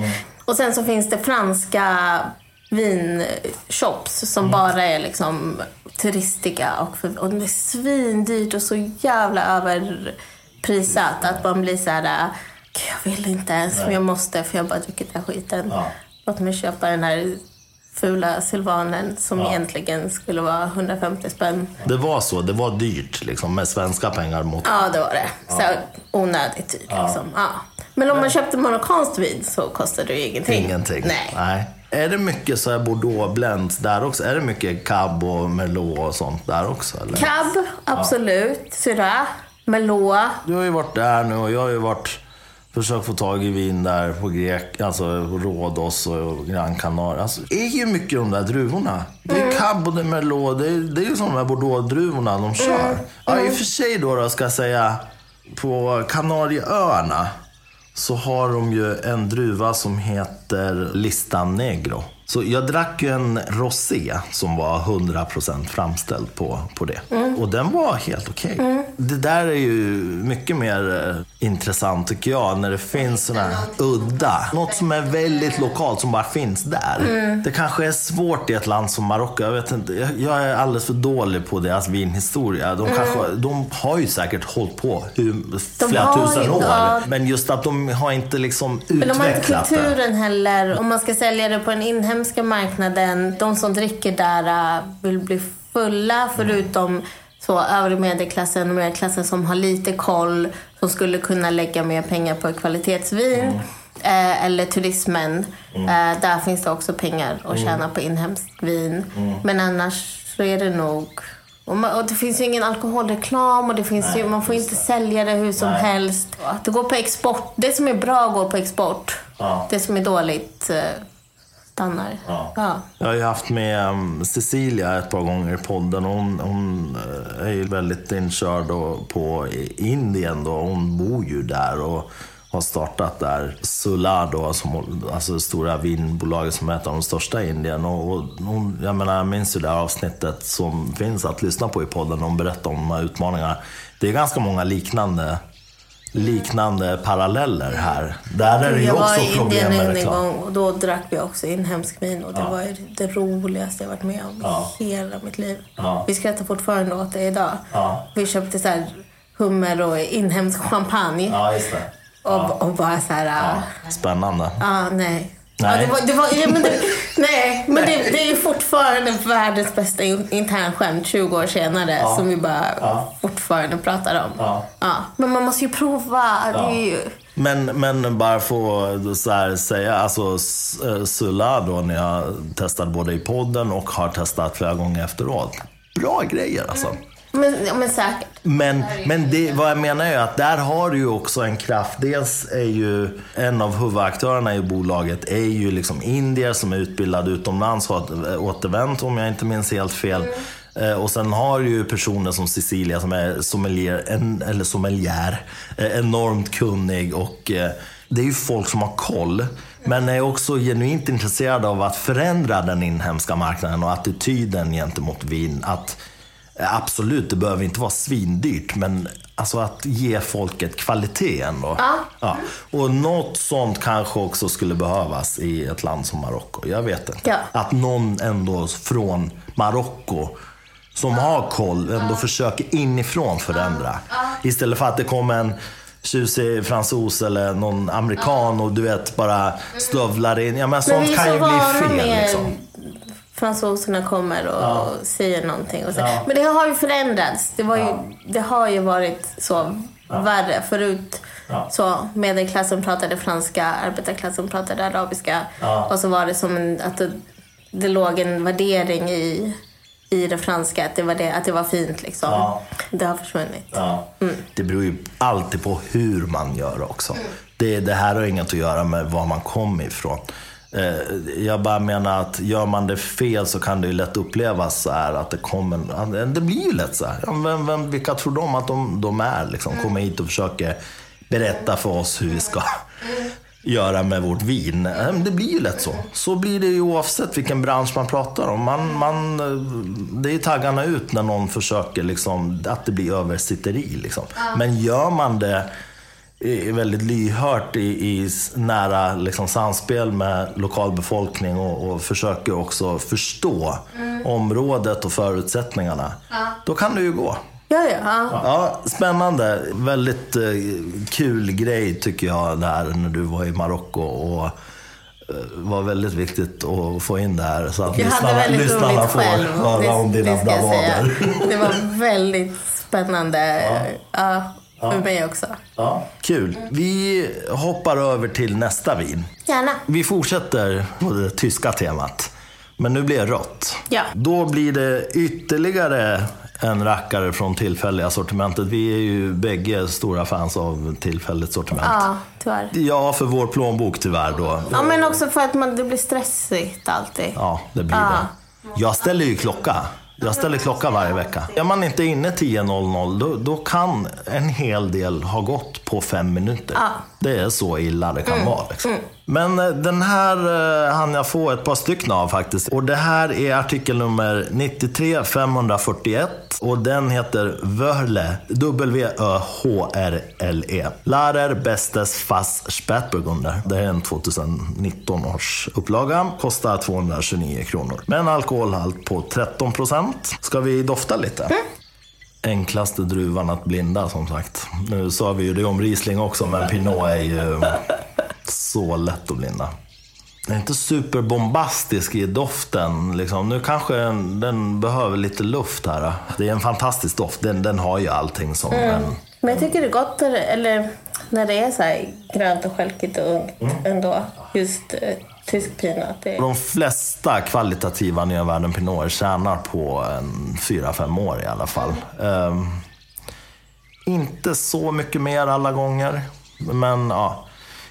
Och sen så finns det franska vinshops som bara är liksom turistiga och, för, och det är svindyrt och så jävla överprisat att man blir så här, äh, "Gud, jag vill inte ens men jag måste för jag har bara druckit den här skiten. Ja. Låt mig köpa den här fula silvanen som egentligen skulle vara 150 spänn. Det var så, det var dyrt liksom med svenska pengar mot Ja, det var det. Så här onödigt dyrt liksom. Ja. Men om man köpte marockanskt vin så kostade det ju ingenting. Ingenting. Nej. Är det mycket så här bordeaux blends där också? Är det mycket cab och merlot och sånt där också? Eller? Cab, absolut. Syrah, Merlot. Du har ju varit där nu och jag har ju varit försökt få tag i vin där på Grek, alltså Rhodos och Gran Canaria. Alltså, det är ju mycket de där druvorna. Det är cab och det är merlot. Det är, det är ju som de här bordeaux-druvorna de kör. Ja, i och för sig då, då ska jag säga, på Kanarieöarna så har de ju en druva som heter Lista Negro. Så jag drack ju en rosé som var 100% framställd på, på det. Och den var helt okej. Det där är ju mycket mer eh, intressant tycker jag, när det finns sådana här udda. Något som är väldigt lokalt, som bara finns där. Det kanske är svårt i ett land som Marocko. Jag vet inte, jag- är alldeles för dålig på deras vinhistoria. De, kanske, de har ju säkert hållit på hur, flera tusen ju- år. ja. Men just att de har inte liksom Men de har inte utvecklat det. kulturen heller. Om man ska sälja det på den inhemska marknaden, de som dricker där äh, vill bli fulla förutom så övre medelklassen och medelklassen som har lite koll, som skulle kunna lägga mer pengar på kvalitetsvin. Eh, eller turismen. Eh, där finns det också pengar att tjäna på inhemskt vin. Men annars så är det nog... Och, man, och det finns ju ingen alkoholreklam och det finns ju, man får inte sälja det hur som helst. Det går på export. Det som är bra går på export. Ja. Det som är dåligt eh, stannar. Ja. Jag har ju haft med um, Cecilia ett par gånger i podden. och Hon, hon eh, är ju väldigt inkörd på Indien. Då. Hon bor ju där och har startat där. Sula då, som, alltså det stora vinbolaget som är ett av de största i Indien. Och, och hon, jag menar, jag minns ju det här avsnittet som finns att lyssna på i podden. Hon berättar om de här utmaningarna. Det är ganska många liknande liknande paralleller här. Där är det ju Jag var också i problem Indien med en reklam. gång och då drack vi också inhemsk vin och det var ju det roligaste jag varit med om i hela mitt liv. Ja. Vi skrattar fortfarande åt det idag. Ja. Vi köpte så här hummer och inhemsk champagne Ja, just det. och, och bara så här... Ja, Spännande. nej. Nej. Ja, det var, det var, ja, men det, nej, men det, det är ju fortfarande världens bästa in- internskämt 20 år senare som vi bara Ja. fortfarande pratar om. Ja. Ja. Men man måste ju prova. Ju... Men, men bara få så här säga, alltså eh, Sulla då, när jag testat både i podden och har testat flera gånger efteråt. Bra grejer alltså. Men, men säkert. Men, men det, vad jag menar är att där har du ju också en kraft. Dels är ju en av huvudaktörerna i bolaget är ju liksom indier som är utbildade utomlands, har åter- återvänt om jag inte minns helt fel. Eh, Och sen har du ju personer som Cecilia som är sommelier, en, eller sommelier, eh, enormt kunnig och eh, det är ju folk som har koll. Men är också genuint intresserade av att förändra den inhemska marknaden och attityden gentemot vin. Att Absolut, det behöver inte vara svindyrt, men alltså att ge folket kvalitet ändå. Ja. Och något sånt kanske också skulle behövas i ett land som Marocko. Jag vet inte. Ja. Att någon ändå från Marocko som har koll ändå försöker inifrån förändra. Istället för att det kommer en tjusig fransos eller någon amerikan och du vet bara stövlar in. Ja, men Men sånt kan ju bli fel liksom. Fransoserna kommer och Ja. säger någonting. Och så. Ja. Men det har ju förändrats. Det, var ju, Ja. det har ju varit så värre förut. Ja. Så medelklassen pratade franska, arbetarklassen pratade arabiska. Ja. Och så var det som en, att det, det låg en värdering i, i det franska, att det var, det, att det var fint liksom. Ja. Det har försvunnit. Ja. Det beror ju alltid på hur man gör också. Det, det här har inget att göra med var man kommer ifrån. Eh, Jag bara menar att gör man det fel så kan det ju lätt upplevas så här att det kommer... Det blir ju lätt så här. Vem, vem, vilka tror de att de, de är? Liksom, kommer hit och försöker berätta för oss hur vi ska göra med vårt vin. Eh, Det blir ju lätt så. Så blir det ju oavsett vilken bransch man pratar om. Man, man, eh, det är taggarna ut när någon försöker liksom, att det blir översitteri. Liksom. Men gör man det väldigt lyhört i, i nära liksom, samspel med lokalbefolkning och, och försöker också förstå området och förutsättningarna. Då kan det ju gå. Ja, ja. ja. Ja, spännande. Väldigt eh, kul grej tycker jag där när du var i Marocko. Och eh, var väldigt viktigt att få in det här så att Jag hade lyssnarna, väldigt lyssnarna roligt får själv. höra om dina bravader. Det var väldigt spännande. Ja. För mig också. Ja, kul. Vi hoppar över till nästa vin. Gärna. Vi fortsätter på det tyska temat. Men nu blir det rött. Ja. Då blir det ytterligare en rackare från tillfälliga sortimentet. Vi är ju bägge stora fans av tillfälligt sortiment. Ja, tyvärr. Ja, för vår plånbok tyvärr då. Ja, men också för att man, det blir stressigt alltid. Ja, det blir Ja. det. Jag ställer ju klocka. Jag ställer klocka varje vecka. Är man inte inne 10.00 då, då kan en hel del ha gått på fem minuter. Ja. Det är så illa det kan vara. Liksom. Men eh, den här eh, hann jag få ett par stycken av faktiskt. Och det här är artikel nummer 93 541 och den heter Wörle, W-Ö-H-R-L-E. Larer Bestes Fass Spätburgunder. Det är en 2019 års upplaga. Kostar 229 kronor. Med en alkoholhalt på 13 procent. Ska vi dofta lite? Enklaste druvan att blinda som sagt. Nu sa vi ju det om Riesling också, men Pinot är ju så lätt att blinda. Den är inte superbombastisk i doften. Liksom. Nu kanske den, den behöver lite luft här. Det är en fantastisk doft. Den, den har ju allting som en... Men jag tycker det är gott eller, när det är så här grönt och stjälkigt och ungt Mm. ändå. Just eh, tysk pinot. Det, De flesta kvalitativa nya världen Pinoter tjänar på en 4-5 år i alla fall. Ehm, inte så mycket mer alla gånger. Men ja.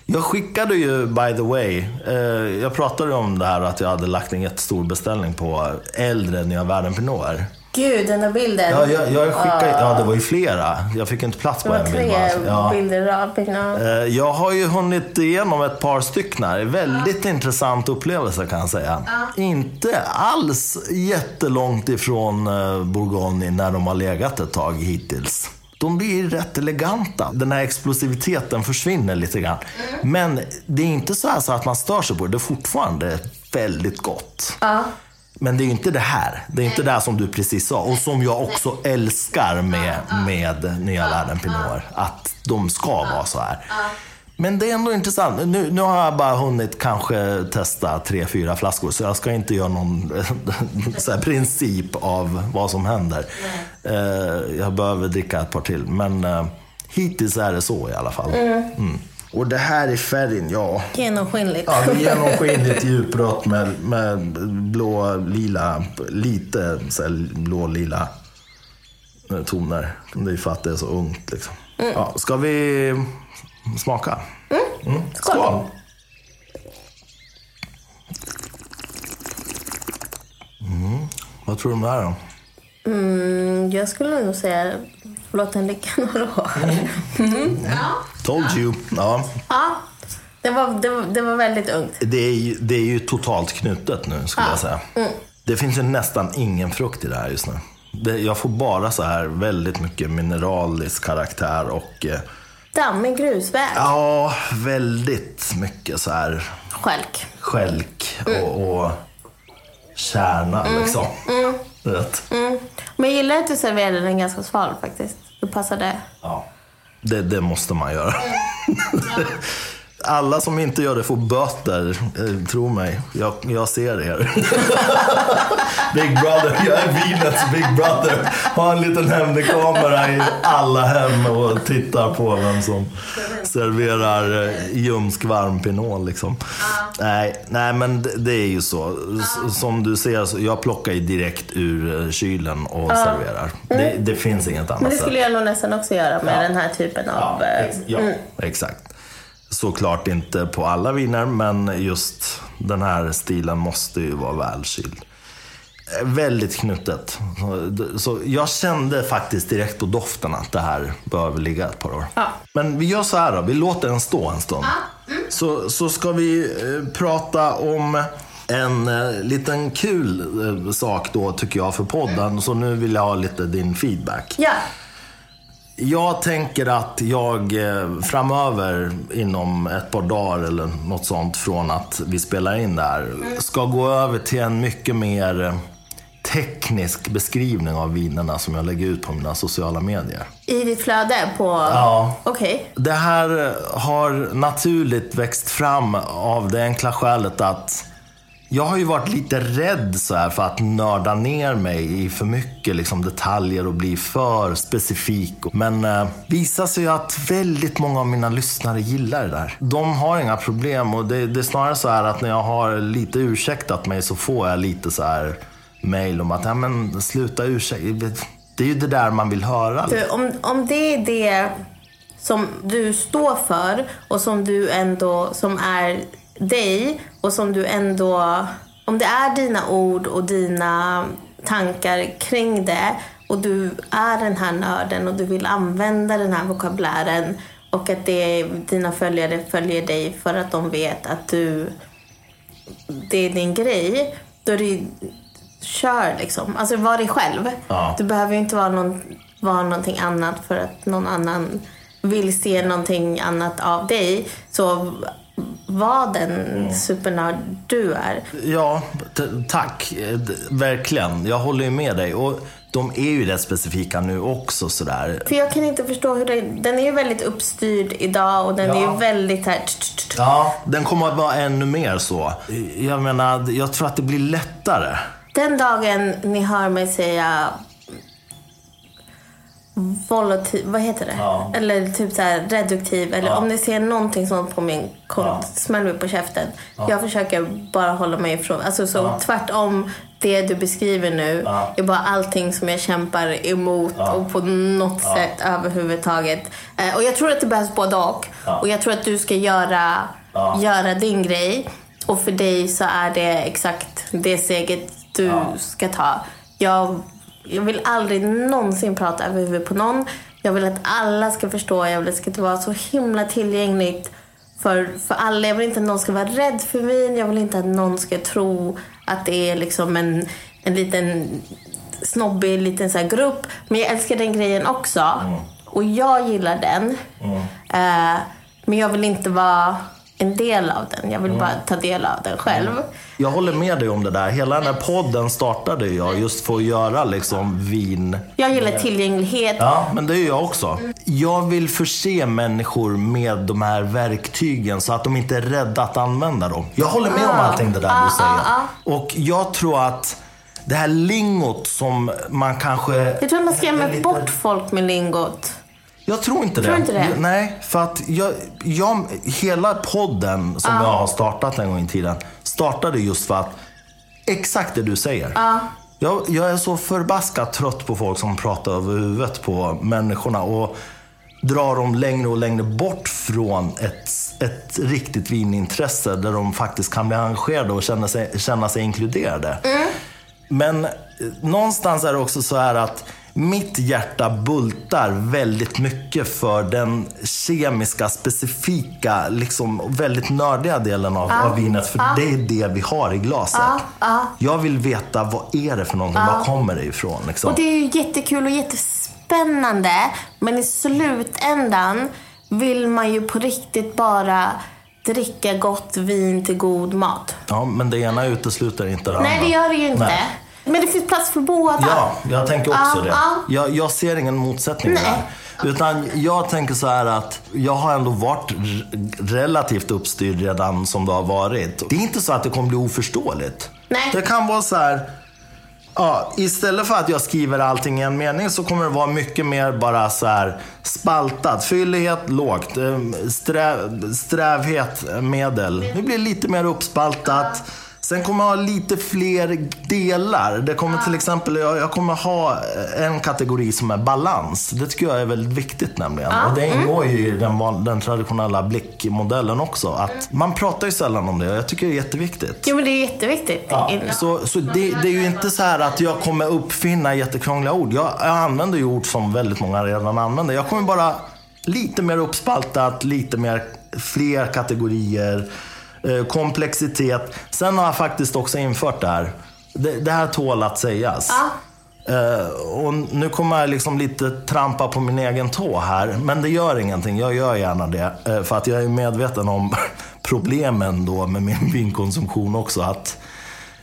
Jag skickade ju, by the way, eh, jag pratade om det här att jag hade lagt en jättestor beställning på äldre nya världen Pinoter. Gud, den där bilden. Ja, jag, jag skickade, ja, det var ju flera. Jag fick inte plats på en bild tre bara. Ja. bilder av pinot. Eh, Jag har ju hunnit igenom ett par stycken här. Väldigt intressant upplevelse kan jag säga. Inte alls jättelångt ifrån eh, Bourgogne när de har legat ett tag hittills. De blir rätt eleganta. Den här explosiviteten försvinner lite grann. Men det är inte så, så att man stör sig på det. Det är fortfarande väldigt gott. Ja. Men det är ju inte det här. Det är inte det här som du precis sa. Och som jag också älskar med, med Nya Världen Pinot. Att de ska vara så här. Men det är ändå intressant. Nu, nu har jag bara hunnit kanske testa tre, fyra flaskor. Så jag ska inte göra någon princip av vad som händer. Eh, jag behöver dricka ett par till. Men eh, hittills är det så i alla fall. Mm. Och det här i färgen, ja. Genomskinligt. Ja, det är genomskinligt djuprött med, med blå, lila, lite blå-lila eh, toner. Det är ju för att det är så ungt liksom. Ja, ska vi smaka? Mm. Skål. Mm. Vad tror du om det här då? Mm, jag skulle nog säga låt den ligga några år. Told you. Ja, Ja, det var, det var, det var väldigt ungt. det, är ju, det är ju totalt knutet nu skulle jag säga. Det finns ju nästan ingen frukt i det här just nu. Det, jag får bara så här väldigt mycket mineralisk karaktär och eh, Dammig grusväg. Ja, väldigt mycket så här Skälk. skälk och, och kärna liksom. Rätt. Mm. Men jag gillar att du serverade den ganska sval faktiskt. Det passade. Ja. Det, det måste man göra. alla som inte gör det får böter. Eh, tro mig, jag, jag ser er. Big brother, jag är vinets big brother. Har en liten hemlig kamera i alla hem och tittar på vem som serverar eh, ljumsk varm pinot liksom. Nej, nej, men det, det är ju så. S- Som du ser, så jag plockar ju direkt ur eh, kylen och serverar. Det, det finns inget annat Men det skulle jag nog nästan också göra med Ja. den här typen av... Ja, eh, ex- ja exakt. Såklart inte på alla viner, men just den här stilen måste ju vara välkyld. Eh, Väldigt knutet. Så- jag kände faktiskt direkt på doften att det här behöver ligga ett par år. Ja. Men vi gör så här då, vi låter den stå en stund. Så, så ska vi eh, prata om en eh, liten kul eh, sak då tycker jag för podden. Så nu vill jag ha lite din feedback. Ja. Jag tänker att jag eh, framöver, inom ett par dagar eller något sånt från att vi spelar in det här, ska gå över till en mycket mer eh, teknisk beskrivning av vinerna som jag lägger ut på mina sociala medier. I ditt flöde på... Ja. Okej. Det här eh, har naturligt växt fram av det enkla skälet att jag har ju varit lite rädd så här för att nörda ner mig i för mycket liksom, detaljer och bli för specifik. Men eh, visar sig ju att väldigt många av mina lyssnare gillar det där. De har inga problem och det, det är snarare så här att när jag har lite ursäktat mig så får jag lite så här mail om att ja, men, sluta ursäkta. Det är ju det där man vill höra. Du, om, om det är det som du står för och som du ändå, som är dig och som du ändå, om det är dina ord och dina tankar kring det och du är den här nörden och du vill använda den här vokabulären och att det, dina följare följer dig för att de vet att du, det är din grej, då är det kör liksom. Alltså var dig själv. Ja. Du behöver ju inte vara, någon, vara någonting annat för att någon annan vill se någonting annat av dig. Så var den supernörd du är. Ja, tack. Eh, Verkligen. Jag håller ju med dig. Och de är ju rätt specifika nu också sådär. För jag kan inte förstå hur det, den är ju väldigt uppstyrd idag och den är Ja. ju väldigt här... Ja, den kommer att vara ännu mer så. Jag menar, jag tror att det blir lättare. Den dagen ni hör mig säga volatil, vad heter det? Ja. Eller typ så här reduktiv. Eller Ja. om ni ser någonting sånt på min kort, Ja. smäll mig på käften. Jag försöker bara hålla mig ifrån. Alltså så Ja. tvärtom det du beskriver nu Ja. är bara allting som jag kämpar emot och på något sätt överhuvudtaget. Eh, och jag tror att det behövs både och. Ja. Och jag tror att du ska göra, Ja. göra din grej. Och för dig så är det exakt det steget du Ja. ska ta. Jag, jag vill aldrig någonsin prata över huvudet på någon. Jag vill att alla ska förstå. Jag vill att det ska vara så himla tillgängligt för, för alla. Jag vill inte att någon ska vara rädd för vin. Jag vill inte att någon ska tro att det är liksom en, en liten snobbig liten så grupp. Men jag älskar den grejen också. Och jag gillar den. Eh, men jag vill inte vara en del av den. Jag vill bara ta del av den själv. Jag håller med dig om det där. Hela den här podden startade jag just för att göra liksom vin Jag gillar tillgänglighet. Ja, men det är jag också. Jag vill förse människor med de här verktygen så att de inte är rädda att använda dem. Jag håller med om allting det där du säger. Och jag tror att det här lingot som man kanske... Jag tror att man skrämmer bort folk med lingot. Jag tror inte det. Tror inte det? Nej, för att jag, jag, hela podden som jag har startat en gång i tiden startade just för att exakt det du säger. Jag, jag är så förbaskat trött på folk som pratar över huvudet på människorna och drar dem längre och längre bort från ett, ett riktigt vinintresse där de faktiskt kan bli engagerade och känna sig, känna sig inkluderade. Men eh, någonstans är det också så här att mitt hjärta bultar väldigt mycket för den kemiska, specifika, liksom väldigt nördiga delen av, av vinet. För det är det vi har i glaset. Jag vill veta vad är det för någonting, var kommer det ifrån? Liksom. Och det är ju jättekul och jättespännande. Men i slutändan vill man ju på riktigt bara dricka gott vin till god mat. Ja, men det ena utesluter inte det Nej, andra. det gör det ju inte. Nej. Men det finns plats för båda. Ja, jag tänker också Ja, det. ja. Jag, jag ser ingen motsättning Nej. där. Utan jag tänker så här att jag har ändå varit relativt uppstyrd redan som det har varit. Det är inte så att det kommer bli oförståeligt. Nej. Det kan vara så här. Ja, istället för att jag skriver allting i en mening så kommer det vara mycket mer bara så här spaltat. Fyllighet lågt, eh, sträv, strävhet medel. Det blir lite mer uppspaltat. Sen kommer jag ha lite fler delar. Det kommer till exempel, jag, jag kommer ha en kategori som är balans. Det tycker jag är väldigt viktigt nämligen. Och det ingår ju i den, den traditionella blickmodellen också. Att man pratar ju sällan om det jag tycker det är jätteviktigt. Jo, men det är jätteviktigt. Ja, så så det, det är ju inte så att jag kommer uppfinna jättekrångliga ord. Jag, jag använder ju ord som väldigt många redan använder. Jag kommer bara lite mer uppspaltat, lite mer fler kategorier, eh, komplexitet. Sen har jag faktiskt också infört det här. Det, det här tål att sägas. Ja. Eh, och nu kommer jag liksom lite trampa på min egen tå här. Men det gör ingenting. Jag gör gärna det. Eh, för att jag är medveten om problemen då med min vinkonsumtion också. Att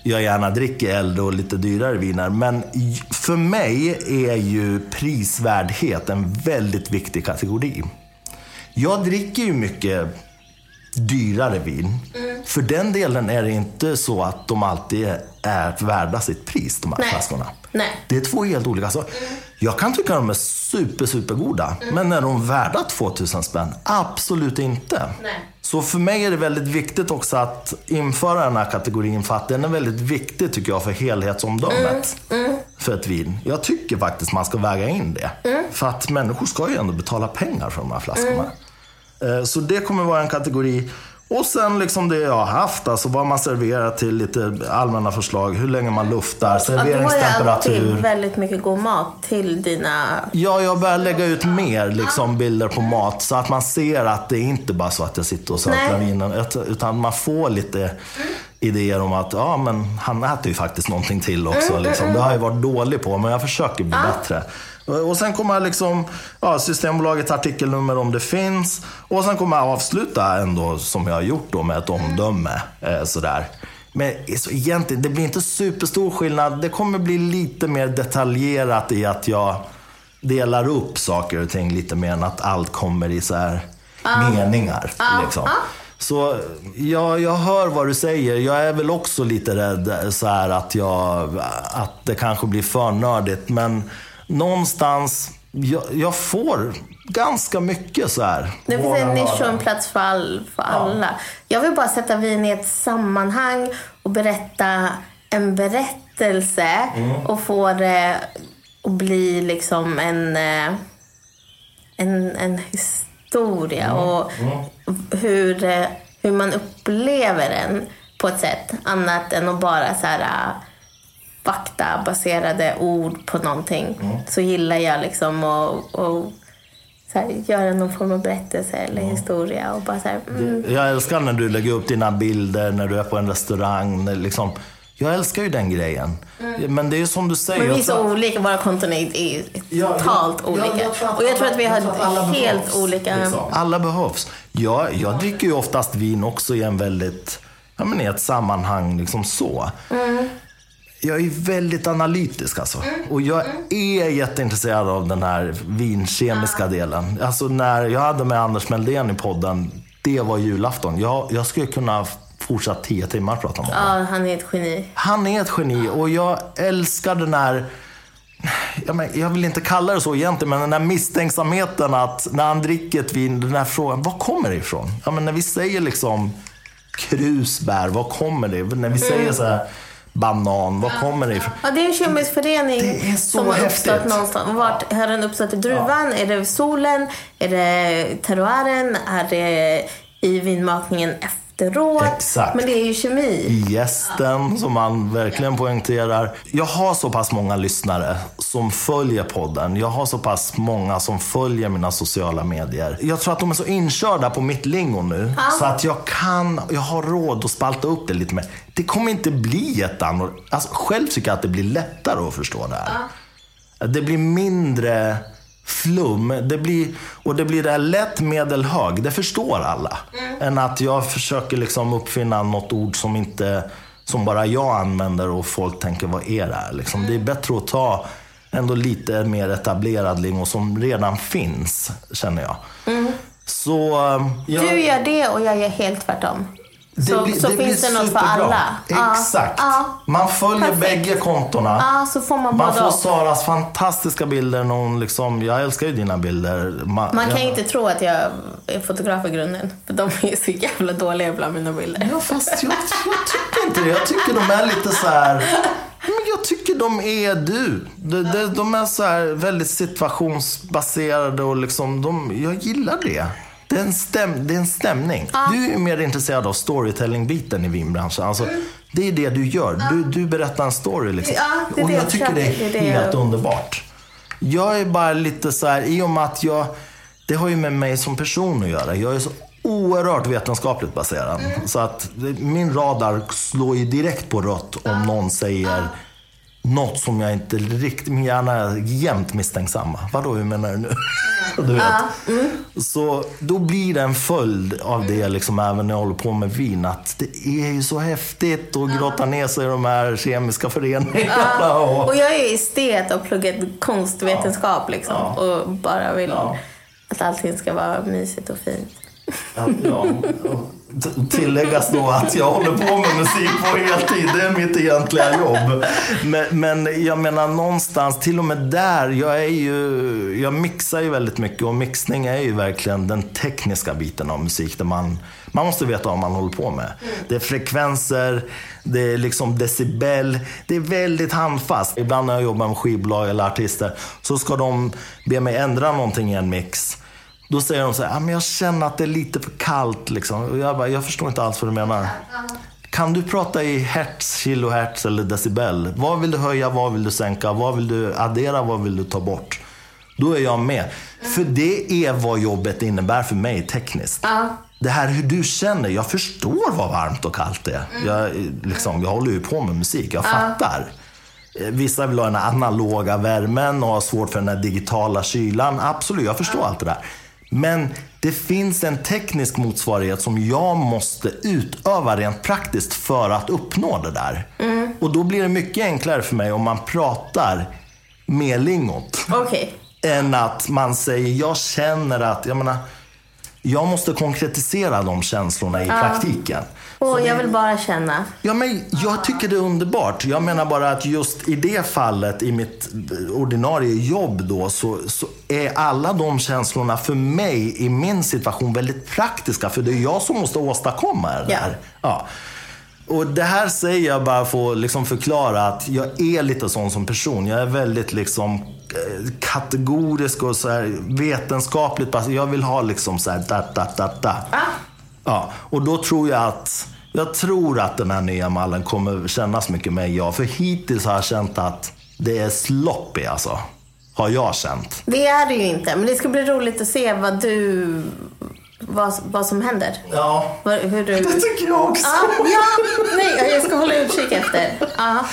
jag gärna dricker äldre och lite dyrare viner. Men för mig är ju prisvärdhet en väldigt viktig kategori. Jag dricker ju mycket dyrare vin. För den delen är det inte så att de alltid är värda sitt pris, de här Nej. flaskorna. Nej. Det är två helt olika. Så jag kan tycka de är super, super goda. Men är de värda 2000 spänn? Absolut inte. Nej. Så för mig är det väldigt viktigt också att införa den här kategorin för att den är väldigt viktig tycker jag för helhetsomdömet. För ett vin. Jag tycker faktiskt man ska väga in det. För att människor ska ju ändå betala pengar för de här flaskorna. Eh, Så det kommer vara en kategori. Och sen liksom det jag har haft, alltså vad man serverar till lite allmänna förslag. Hur länge man luftar, Ja, du har ju alltid serveringstemperatur. väldigt mycket god mat till dina... Ja, jag börjar lägga ut mer liksom, bilder på mat. Så att man ser att det inte bara så att jag sitter och Nej. vinen. ut- Utan man får lite idéer om att ja, men han äter ju faktiskt någonting till också. Liksom. Det har jag varit dålig på, men jag försöker bli bättre. Och sen kommer jag liksom, ja, Systembolagets artikelnummer om det finns. Och sen kommer jag avsluta ändå som jag har gjort då med ett omdöme. Eh, sådär. Men så egentligen, det blir inte superstor skillnad. Det kommer bli lite mer detaljerat i att jag delar upp saker och ting lite mer än att allt kommer i så här meningar. Liksom. Så ja, jag hör vad du säger. Jag är väl också lite rädd så här att, jag, att det kanske blir för nördigt. Men någonstans, jag, jag får ganska mycket så här. Det finns en nisch och en plats för, all, för alla. Jag vill bara sätta vin i ett sammanhang och berätta en berättelse och få det att bli liksom en, eh, en, en historia och hur, eh, hur man upplever den på ett sätt annat än att bara så här faktabaserade ord på någonting. Så gillar jag liksom att att så här, göra någon form av berättelse eller historia och bara så här, mm, Jag älskar när du lägger upp dina bilder när du är på en restaurang. Liksom, jag älskar ju den grejen. Men det är ju som du säger. Men vi är jag så tror- olika, våra konton är totalt ja, olika. jag att och jag tror att vi har jag helt behövs, olika... liksom. Alla behövs. Jag, jag dricker ju oftast vin också i en väldigt, ja men i ett sammanhang liksom så. Mm. Jag är väldigt analytisk alltså. Och jag är jätteintresserad av den här vinkemiska delen. Alltså när jag hade med Anders Meldén i podden, det var julafton. Jag, jag skulle kunna fortsätta tio timmar prata om honom. Ja, han är ett geni. Han är ett geni och jag älskar den här jag, men, jag vill inte kalla det så egentligen, men den här misstänksamheten att när han dricker ett vin, den här frågan, var kommer det ifrån? Ja, men när vi säger liksom krusbär, var kommer det? När vi säger så här banan, var kommer det ifrån? Ja, det är en kemisk förening som har uppstått någonstans. Vart har den uppstått? I druvan? Är det solen? Är det terroiren? Är det i vinmakningen efteråt? Exakt. Men det är ju kemi. i gästen som man verkligen poängterar. Jag har så pass många lyssnare som följer podden. Jag har så pass många som följer mina sociala medier. Jag tror att de är så inkörda på mitt lingo nu. Så att jag kan, jag har råd att spalta upp det lite mer. Det kommer inte bli jätteannorlunda. Alltså, själv tycker jag att det blir lättare att förstå det här. Det blir mindre flum. Det blir, och det blir det här lätt, medel, hög. Det förstår alla. Än att jag försöker liksom uppfinna något ord som inte som bara jag använder och folk tänker, vad är det här? Liksom. Det är bättre att ta ändå lite mer etablerad lingo som redan finns, känner jag. Så... Jag, Du gör det och jag gör helt tvärtom. Så blir- så blir finns det något för superbra. alla. Ja, Exakt. Ja, Man följer Perfekt. bägge kontona. ja, så får man Man får och. Saras fantastiska bilder. När hon liksom, jag älskar ju dina bilder. Ma- Man kan jag, inte tro att jag är fotograf i grunden. För de är så jävla dåliga bland mina bilder. Ja, fast jag, jag tycker inte det. Jag tycker de är lite så här... Men jag tycker de är du. De, de, de är så här väldigt situationsbaserade och liksom, de, jag gillar det. Det är en, stäm, det är en stämning. Du är ju mer intresserad av storytelling-biten i vinbranschen. Alltså, det är det du gör. Du, du berättar en story. Liksom. Ja, och jag tycker det är försöker- det är det helt jag- underbart. Jag är bara lite så här, i och med att jag, det har ju med mig som person att göra. Jag är så oerhört vetenskapligt baserad. Så att min radar slår ju direkt på rött om någon säger något som jag inte riktigt, min hjärna är jämt misstänksamma. Vadå, hur menar du nu? du vet. Så då blir det en följd av det, liksom, även när jag håller på med vin, att det är ju så häftigt att grotta ner sig i de här kemiska föreningarna. Och, Och jag är estet och pluggat konstvetenskap liksom. Och bara vill att allting ska vara mysigt och fint. Ja, Tilläggas då att jag håller på med musik på heltid. Det är mitt egentliga jobb. Men, men jag menar någonstans, till och med där, jag är ju, jag mixar ju väldigt mycket och mixning är ju verkligen den tekniska biten av musik där man, man måste veta vad man håller på med. Det är frekvenser, det är liksom decibel, det är väldigt handfast. Ibland när jag jobbar med skivbolag eller artister så ska de be mig ändra någonting i en mix. Då säger de så här, ah, men jag känner att det är lite för kallt. Liksom. Och jag bara, jag förstår inte alls vad du menar. Kan du prata i hertz, kilohertz eller decibel? Vad vill du höja, vad vill du sänka, vad vill du addera, vad vill du ta bort? Då är jag med. För det är vad jobbet innebär för mig tekniskt. Ja. Det här hur du känner, jag förstår vad varmt och kallt är. Jag, liksom, jag håller ju på med musik, jag fattar. Eh, Vissa vill ha den analoga värmen och har svårt för den digitala kylan. Absolut, jag förstår allt det där. Men det finns en teknisk motsvarighet som jag måste utöva rent praktiskt för att uppnå det där. Och då blir det mycket enklare för mig om man pratar med lingot Okej. än att man säger, jag känner att, jag menar, jag måste konkretisera de känslorna i praktiken. Och jag vill bara känna. Ja, men jag tycker det är underbart. Jag menar bara att just i det fallet, i mitt ordinarie jobb då, så, så är alla de känslorna för mig i min situation väldigt praktiska. För det är jag som måste åstadkomma det där. Ja. Och det här säger jag bara för att liksom förklara att jag är lite sån som person. Jag är väldigt liksom eh, kategorisk och så här vetenskapligt. Jag vill ha liksom så här da, da, da, da. Ja, och då tror jag att jag tror att den här nya mallen kommer kännas mycket mer ja. För hittills har jag känt att det är sloppy alltså. Har jag känt. Det är det ju inte. Men det ska bli roligt att se vad du... Vad, vad som händer. Ja, Vad, hur du... det tycker jag också. Ja, ja, nej, jag ska hålla utkik efter. Ja.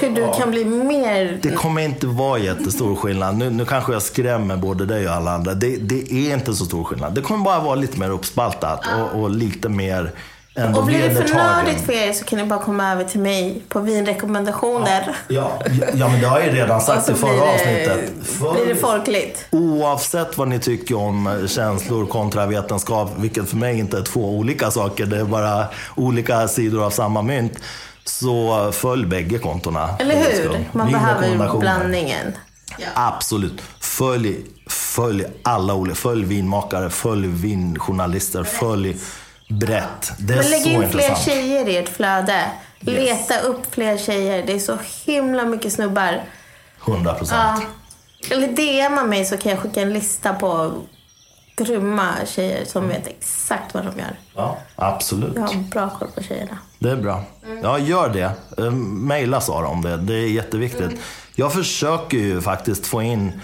Hur du kan bli mer... Det kommer inte vara jättestor skillnad. Nu, nu kanske jag skrämmer både dig och alla andra. Det, det är inte så stor skillnad. Det kommer bara vara lite mer uppspaltat och, och lite mer Och blir det för nördigt för er så kan ni bara komma över till mig på vinrekommendationer. Ja, ja, men det har jag ju redan sagt i förra blir det, avsnittet. blir det folkligt. Oavsett vad ni tycker om känslor kontra vetenskap, vilket för mig inte är två olika saker, det är bara olika sidor av samma mynt, så följ bägge kontona. Eller för hur? Man behöver blandningen. Absolut. Följ, följ alla olika. Följ vinmakare, följ vinjournalister, följ brett. Det är Men lägg så in fler intressant. tjejer i ert flöde. Leta upp fler tjejer. Det är så himla mycket snubbar. 100 procent. Ja. Eller DMa mig så kan jag skicka en lista på grymma tjejer som vet exakt vad de gör. Ja, absolut. Jag har bra koll på tjejerna. Det är bra. Ja, gör det. Eh, Maila Sara om det. Det är jätteviktigt. Jag försöker ju faktiskt få in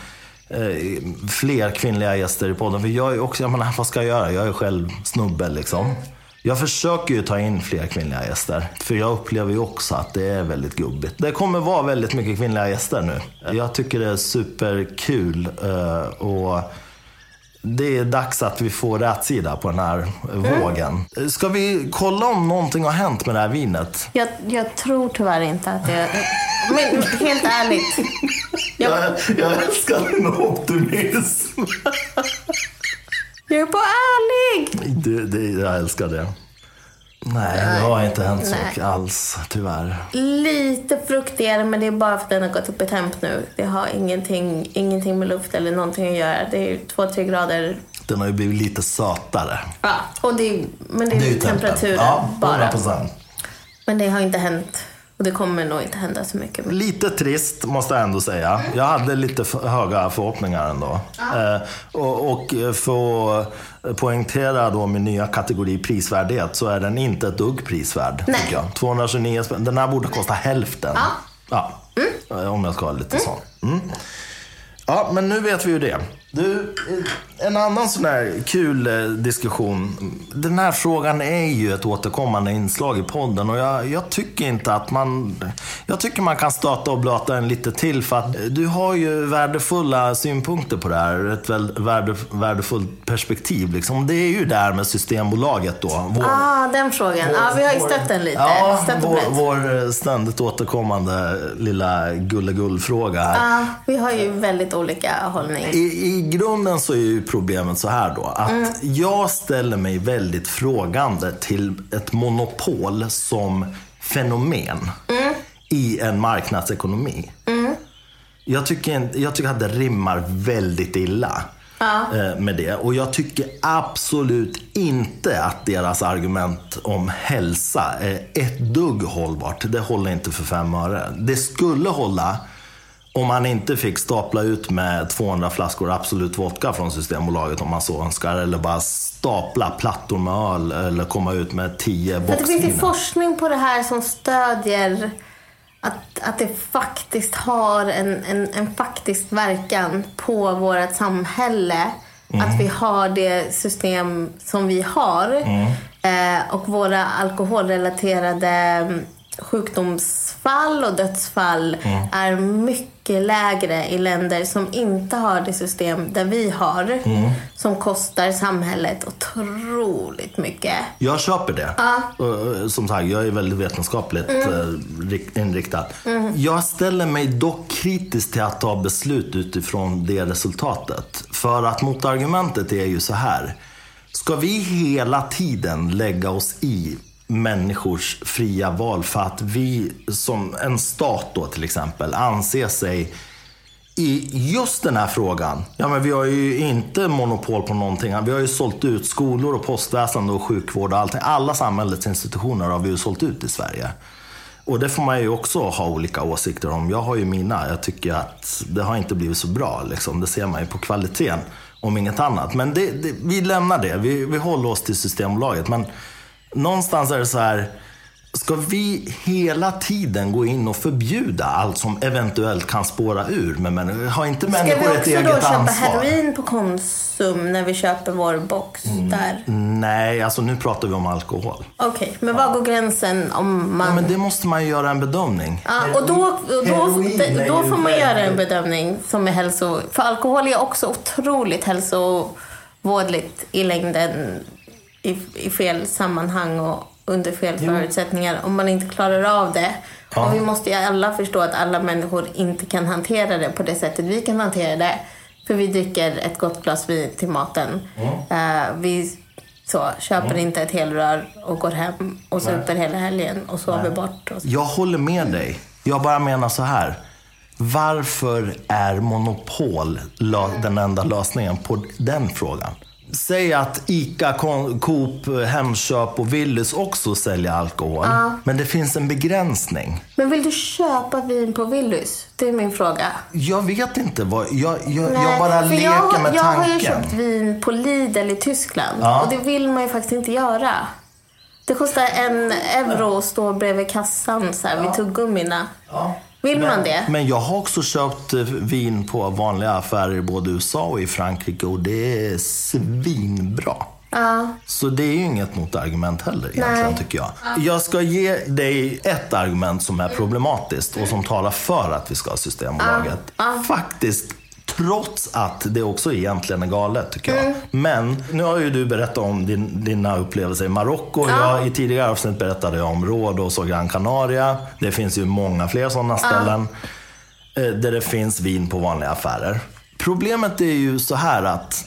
Eh, fler kvinnliga gäster i podden. För jag är också, jag menar, vad ska jag göra? Jag är själv snubbe liksom. Jag försöker ju ta in fler kvinnliga gäster. För jag upplever ju också att det är väldigt gubbigt. Det kommer vara väldigt mycket kvinnliga gäster nu. Jag tycker det är superkul. Eh, och det är dags att vi får rätt sida på den här vågen. Ska vi kolla om någonting har hänt med det här vinet? Jag, jag tror tyvärr inte att det... Men helt ärligt. Jag, Jag, jag älskar din optimism. jag är på ärlig! Det, det, jag älskar det. Nej, det har inte hänt så mycket alls, tyvärr. Lite fruktigare, men det är bara för att den har gått upp i temp nu. Det har ingenting, ingenting med luft eller någonting att göra. Det är två, tre grader. Den har ju blivit lite sötare. Ja, och det är, men det är, ju tempen. temperaturen Ja, bara. 100%. Men det har inte hänt. Och det kommer nog inte hända så mycket. mer. Lite trist måste jag ändå säga. Jag hade lite för höga förhoppningar ändå. Eh, och, och för att poängtera då min nya kategori prisvärdhet så är den inte ett dugg prisvärd. Nej. Jag. 229 spänn. Den här borde kosta hälften. Ja. Ja, eh, om jag ska vara lite sån. Mm. Ja, men nu vet vi ju det. Du, eh, en annan sån här kul eh, diskussion. Den här frågan är ju ett återkommande inslag i podden och jag, jag tycker inte att man... Jag tycker man kan stöta och blöta den lite till för att du har ju värdefulla synpunkter på det här. Ett väl, värde, värdefullt perspektiv liksom. Det är ju där med Systembolaget då. Vår, Ah, den frågan. Ja, vi har ju stött den lite. Ja, stött vår, vår ständigt återkommande lilla gulligull-fråga här. Ja, vi har ju väldigt olika hållning. I, I grunden så är ju problemet så här då. Att Mm. jag ställer mig väldigt frågande till ett monopol som fenomen Mm. i en marknadsekonomi. Jag, tycker, jag tycker att det rimmar väldigt illa eh, med det. Och jag tycker absolut inte att deras argument om hälsa är ett dugg hållbart. Det håller inte för fem öre. Det skulle hålla om man inte fick stapla ut med 200 flaskor Absolut Vodka från Systembolaget om man så önskar. Eller bara stapla plattor med öl eller komma ut med 10 För att det finns ju boxviner. forskning på det här som stödjer att, att det faktiskt har en, en, en faktisk verkan på vårt samhälle. Att vi har det system som vi har. Eh, och våra alkoholrelaterade mm, sjukdomsfall och dödsfall är mycket lägre i länder som inte har det system där vi har. Som kostar samhället otroligt mycket. Jag köper det. Och, Som sagt, jag är väldigt vetenskapligt Mm. eh, rik- inriktad. Jag ställer mig dock kritisk till att ta beslut utifrån det resultatet. För att motargumentet är ju så här. Ska vi hela tiden lägga oss i människors fria val för att vi som en stat då till exempel anser sig i just den här frågan. Ja, men vi har ju inte monopol på någonting. Vi har ju sålt ut skolor och postväsende och sjukvård och allting. Alla samhällets institutioner har vi ju sålt ut i Sverige. Och det får man ju också ha olika åsikter om. Jag har ju mina. Jag tycker att det har inte blivit så bra. Liksom. Det ser man ju på kvaliteten, om inget annat. Men det, det, vi lämnar det. Vi, vi håller oss till Systembolaget. Men någonstans är det så här. Ska vi hela tiden gå in och förbjuda allt som eventuellt kan spåra ur människor? Har inte Ska vi människor ett också då eget köpa ansvar? heroin på Konsum när vi köper vår box Mm. där? Nej, alltså nu pratar vi om alkohol. Okej, men var går gränsen om man... Ja, men det måste man ju göra en bedömning. Ja, och då, och då, då ju får man göra en bedömning som är hälso... För alkohol är också otroligt hälsovådligt i längden i, i fel sammanhang och under fel förutsättningar om man inte klarar av det. Och vi måste ju alla förstå att alla människor inte kan hantera det på det sättet vi kan hantera det. För vi dricker ett gott glas vin till maten. Eh, vi så, köper inte ett helrör och går hem och super hela helgen och sover bort. Och. Jag håller med dig. Jag bara menar så här. Varför är monopol den enda lösningen på den frågan? Säg att ICA, Coop, Hemköp och Willys också säljer alkohol. Men det finns en begränsning. Men vill du köpa vin på Willys? Det är min fråga. Jag vet inte vad... Jag, jag, jag bara leker jag, med jag tanken. har ju köpt vin på Lidl i Tyskland. Ja. Och det vill man ju faktiskt inte göra. Det kostar en euro att stå bredvid kassan så här, vid tuggummina. Vill man det? Men jag har också köpt eh, vin på vanliga affärer i både USA och i Frankrike och det är svinbra. Ja. Så det är ju inget motargument heller egentligen Nej. tycker jag. Jag ska ge dig ett argument som är problematiskt och som talar för att vi ska ha Systembolaget. Faktiskt Trots att det också egentligen är galet tycker jag. Men nu har ju du berättat om din, dina upplevelser i Marocko. Ja. Jag, I tidigare avsnitt berättade jag om Rhodos och Gran Canaria. Det finns ju många fler sådana ställen. eh, Där det finns vin på vanliga affärer. Problemet är ju så här att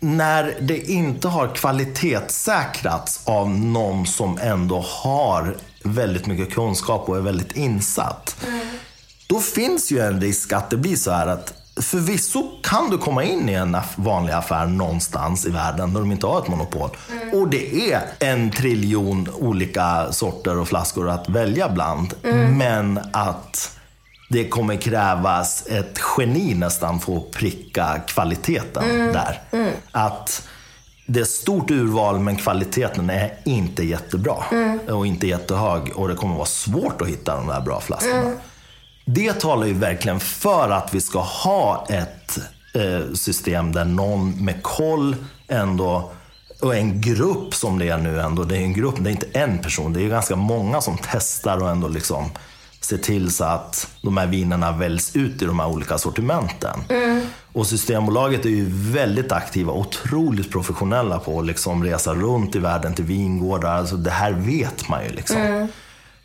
när det inte har kvalitetssäkrats av någon som ändå har väldigt mycket kunskap och är väldigt insatt. Då finns ju en risk att det blir så här att förvisso kan du komma in i en vanlig affär någonstans i världen där de inte har ett monopol. Och det är en triljon olika sorter och flaskor att välja bland. Men att det kommer krävas ett geni nästan för att pricka kvaliteten där. Att det är stort urval men kvaliteten är inte jättebra. Och inte jättehög. Och det kommer vara svårt att hitta de där bra flaskorna. Det talar ju verkligen för att vi ska ha ett eh, system där någon med koll ändå och en grupp som det är nu ändå. Det är en grupp, det är inte en person. Det är ganska många som testar och ändå liksom ser till så att de här vinerna väljs ut i de här olika sortimenten. Och Systembolaget är ju väldigt aktiva, otroligt professionella på att liksom resa runt i världen till vingårdar. Alltså det här vet man ju liksom.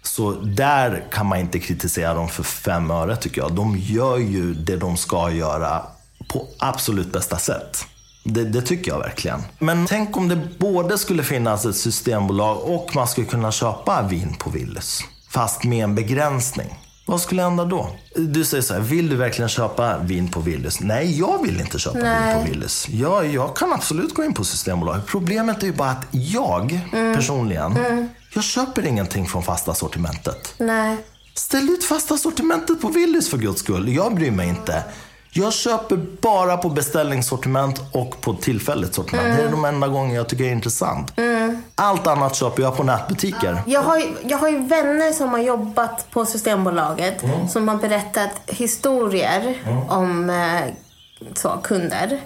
Så där kan man inte kritisera dem för fem öre tycker jag. De gör ju det de ska göra på absolut bästa sätt. Det, det tycker jag verkligen. Men tänk om det både skulle finnas ett systembolag och man skulle kunna köpa vin på Willys. Fast med en begränsning. Vad skulle hända då? Du säger så här, vill du verkligen köpa vin på Willys? Nej, jag vill inte köpa Nej. vin på Willys. Jag, jag kan absolut gå in på Systembolaget. Problemet är ju bara att jag personligen, jag köper ingenting från fasta sortimentet. Nej. Ställ ut fasta sortimentet på Willys för guds skull. Jag bryr mig inte. Jag köper bara på beställningssortiment och på tillfälligt sortiment. Det är de enda gånger jag tycker det är intressant. Allt annat köper jag på nätbutiker. Jag har, ju, jag har ju vänner som har jobbat på Systembolaget som har berättat historier om eh, så, kunder.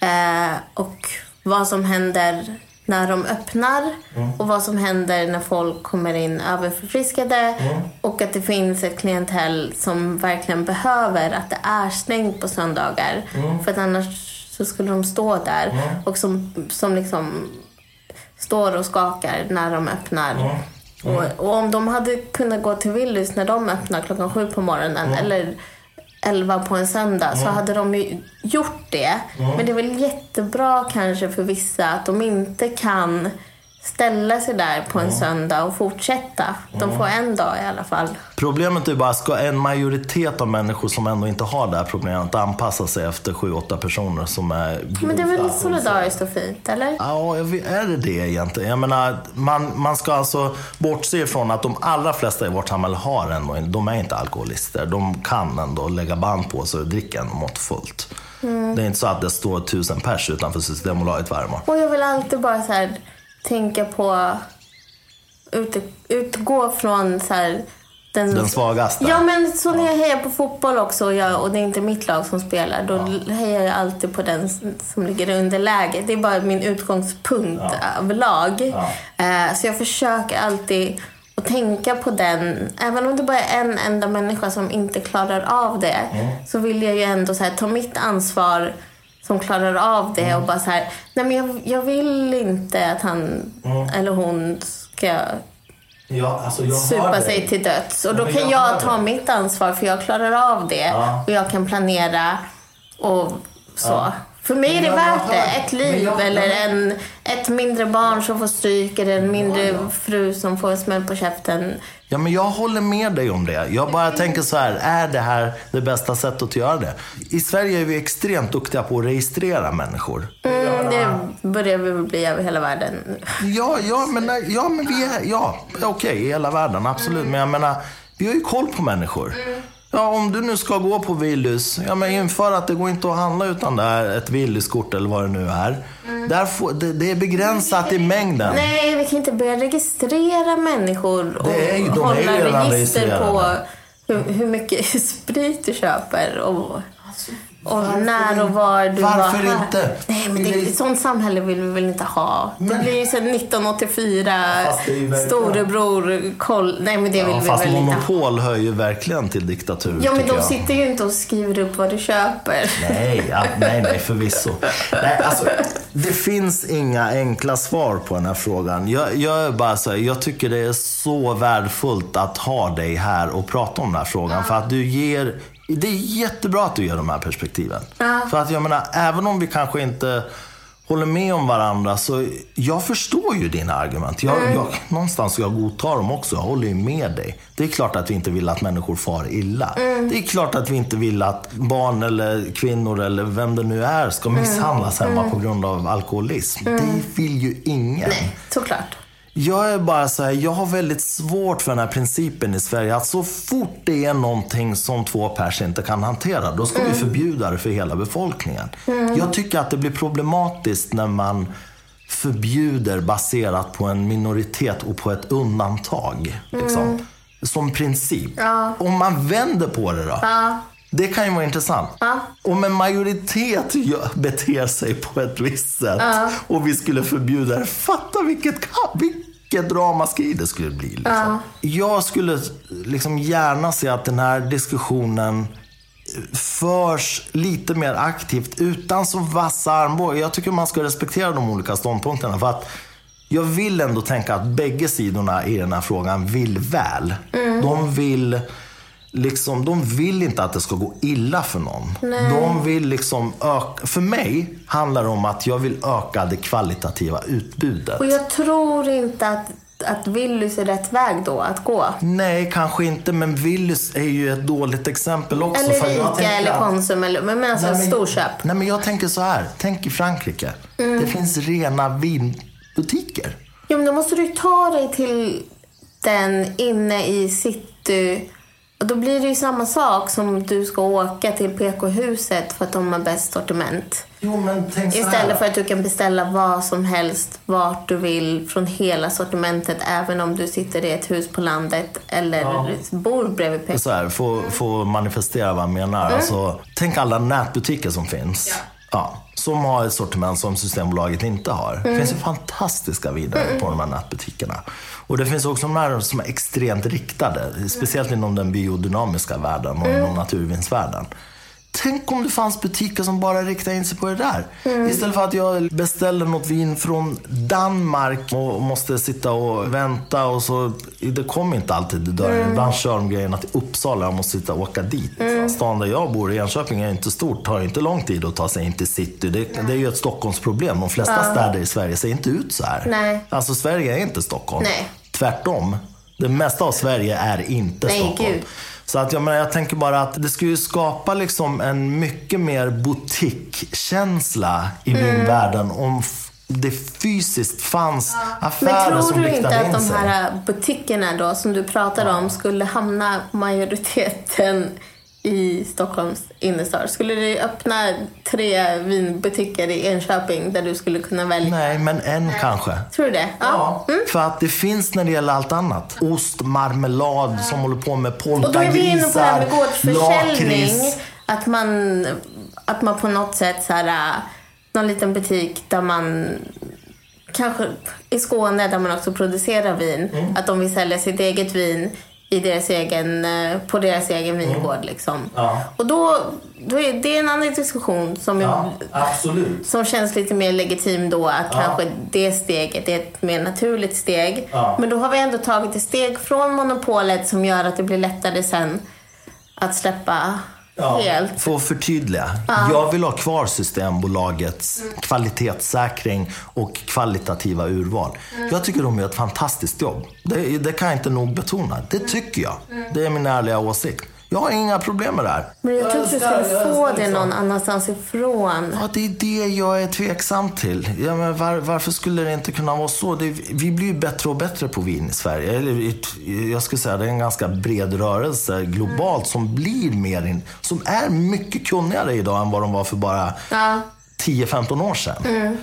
Eh, och vad som händer när de öppnar och vad som händer när folk kommer in överförfriskade. Och att det finns ett klientell som verkligen behöver att det är stängt på söndagar. För att annars så skulle de stå där och som, som liksom står och skakar när de öppnar. Och, och om de hade kunnat gå till Willys när de öppnar klockan sju på morgonen eller elva på en söndag så hade de ju gjort det. Men det är väl jättebra kanske för vissa att de inte kan ställa sig där på en söndag och fortsätta. De får en dag i alla fall. Problemet är bara, ska en majoritet av människor som ändå inte har det här problemet anpassa sig efter sju, åtta personer som är Men det är väl grova? solidariskt och fint, eller? Ja, är det det egentligen? Jag menar, man, man ska alltså bortse ifrån att de allra flesta i vårt samhälle har ändå, de är inte alkoholister. De kan ändå lägga band på sig och dricka en måttfullt. Det är inte så att det står tusen pers utanför Systembolaget varje morgon. Och jag vill alltid bara så här, tänka på... Ut, utgå från så här, Den svagaste. Ja, men så när jag hejar på fotboll också och, jag, och det är inte mitt lag som spelar, då hejar jag alltid på den som ligger i underläge. Det är bara min utgångspunkt överlag. Eh, så jag försöker alltid att tänka på den. Även om det bara är en enda människa som inte klarar av det, så vill jag ju ändå så här, ta mitt ansvar som klarar av det och bara så här, nej men jag, jag vill inte att han eller hon ska Ja, alltså jag supa sig till döds. Och då kan jag jag, ta det. mitt ansvar för jag klarar av det. Ja. Och jag kan planera och så. För mig är det värt det. Ett liv jag- eller en, ett mindre barn som får stryk eller en mindre fru som får en smäll på käften. Ja, men jag håller med dig om det. Jag bara tänker så här, är det här det bästa sättet att göra det? I Sverige är vi extremt duktiga på att registrera människor. Mm, det börjar vi bli över hela världen. Ja, ja, men, ja, men vi är, ja, okej, i hela världen, absolut. Men jag menar, vi har ju koll på människor. Ja, om du nu ska gå på Willys, ja men inför att det går inte att handla utan det är ett Willys-kort eller vad det nu är. Där får, det, det är begränsat i mängden. Nej, vi kan inte börja registrera människor och Det är ju- de är hålla redan register på hur, hur mycket sprit du köper. Och, Och Varför när och var du Varför var här. inte? Nej, men det, Vill- ett sånt samhälle vill vi väl inte ha? Det blir ju så 1984, Fast det är ju verkligen- storebror, koll. Nej, men det vill Ja, vi fast väl inte ha? monopol hör ju verkligen till diktatur. Ja, men de jag. sitter ju inte och skriver upp vad du köper. Nej, ja, nej, nej, förvisso. Nej, alltså, det finns inga enkla svar på den här frågan. Jag, jag, är bara så här, jag tycker det är så värdefullt att ha dig här och prata om den här frågan. För att du ger, det är jättebra att du ger de här perspektiven. För att jag menar, även om vi kanske inte håller med om varandra så jag förstår ju dina argument. Jag, jag, någonstans jag godtar dem också. Jag håller ju med dig. Det är klart att vi inte vill att människor far illa. Det är klart att vi inte vill att barn eller kvinnor eller vem det nu är ska misshandlas hemma på grund av alkoholism. Det vill ju ingen. Såklart. Jag är bara så här, jag har väldigt svårt för den här principen i Sverige att så fort det är någonting som två pers inte kan hantera, då ska vi förbjuda det för hela befolkningen. Jag tycker att det blir problematiskt när man förbjuder baserat på en minoritet och på ett undantag. Liksom. Som princip. Om man vänder på det då. Det kan ju vara intressant. Om en majoritet beter sig på ett visst sätt och vi skulle förbjuda det. Fatta vilket, vilket ramaskri det skulle bli. Liksom. Jag skulle liksom gärna se att den här diskussionen förs lite mer aktivt utan så vassa armbågar. Jag tycker man ska respektera de olika ståndpunkterna. För att jag vill ändå tänka att bägge sidorna i den här frågan vill väl. De vill liksom, de vill inte att det ska gå illa för någon. De vill liksom öka, för mig handlar det om att jag vill öka det kvalitativa utbudet. Och jag tror inte att, att Willys är rätt väg då att gå. Nej, kanske inte, men Willys är ju ett dåligt exempel också. Eller Ica eller Konsum eller men alltså Nej, men- storköp. Nej, men jag tänker så här. Tänk i Frankrike. Det finns rena vinbutiker. Jo, men då måste du ta dig till den inne i city. Och då blir det ju samma sak som du ska åka till PK-huset för att de har bäst sortiment. Jo. Istället för att du kan beställa vad som helst, vart du vill, från hela sortimentet. Även om du sitter i ett hus på landet eller bor bredvid PK. så här, få, få manifestera vad jag menar. Alltså, tänk alla nätbutiker som finns. Ja. Som har ett sortiment som Systembolaget inte har. Det finns ju fantastiska viner på de här nätbutikerna. Och det finns också de här som är extremt riktade. Speciellt inom den biodynamiska världen och inom naturvinsvärlden. Tänk om det fanns butiker som bara riktade in sig på det där. Istället för att jag beställer något vin från Danmark och måste sitta och vänta och så. Det kommer inte alltid till dörren. Ibland kör de grejerna till Uppsala och måste sitta och åka dit. Stan där jag bor, Enköping, är inte stort. tar inte lång tid att ta sig in till city. Det, det är ju ett Stockholmsproblem. De flesta städer i Sverige ser inte ut så här. Nej. Alltså Sverige är inte Stockholm. Nej. Tvärtom. Det mesta av Sverige är inte Nej, Stockholm. gud. Så att jag, menar, jag tänker bara att det skulle skapa liksom en mycket mer boutiquekänsla i Mm. vinvärlden om det fysiskt fanns Men affärer tror som du inte riktade att in de sig. här butikerna då som du pratade om skulle hamna majoriteten i Stockholms innerstad? Skulle du öppna tre vinbutiker i Enköping där du skulle kunna välja? Nej, men en kanske. Tror du det? Ja. Mm. För att det finns när det gäller allt annat. Ost, marmelad som håller på med polkagrisar, lakrits. Att man, att man på något sätt så här, någon liten butik där man kanske i Skåne där man också producerar vin. Mm. Att de vill sälja sitt eget vin i deras egen, eh, på deras egen vingård. Liksom. Mm. Ja. Och då, då är det en annan diskussion som, Ja, absolut. som känns lite mer legitim då. Att Ja. kanske det steget är ett mer naturligt steg. Men då har vi ändå tagit ett steg från monopolet som gör att det blir lättare sen att släppa helt. Få förtydliga. Jag vill ha kvar Systembolagets kvalitetssäkring och kvalitativa urval. Jag tycker de gör ett fantastiskt jobb. Det, det kan jag inte nog betona. Det tycker jag. Det är min ärliga åsikt. Jag har inga problem med det här. Men jag tror att du skulle få det någon annans ifrån. Ja, det är det jag är tveksam till. Ja, men var, varför skulle det inte kunna vara så? Det, vi blir ju bättre och bättre på vin i Sverige. Eller, jag skulle säga det är en ganska bred rörelse globalt som blir mer, in, som är mycket kunnigare idag än vad de var för bara Ja. 10-15 år sedan.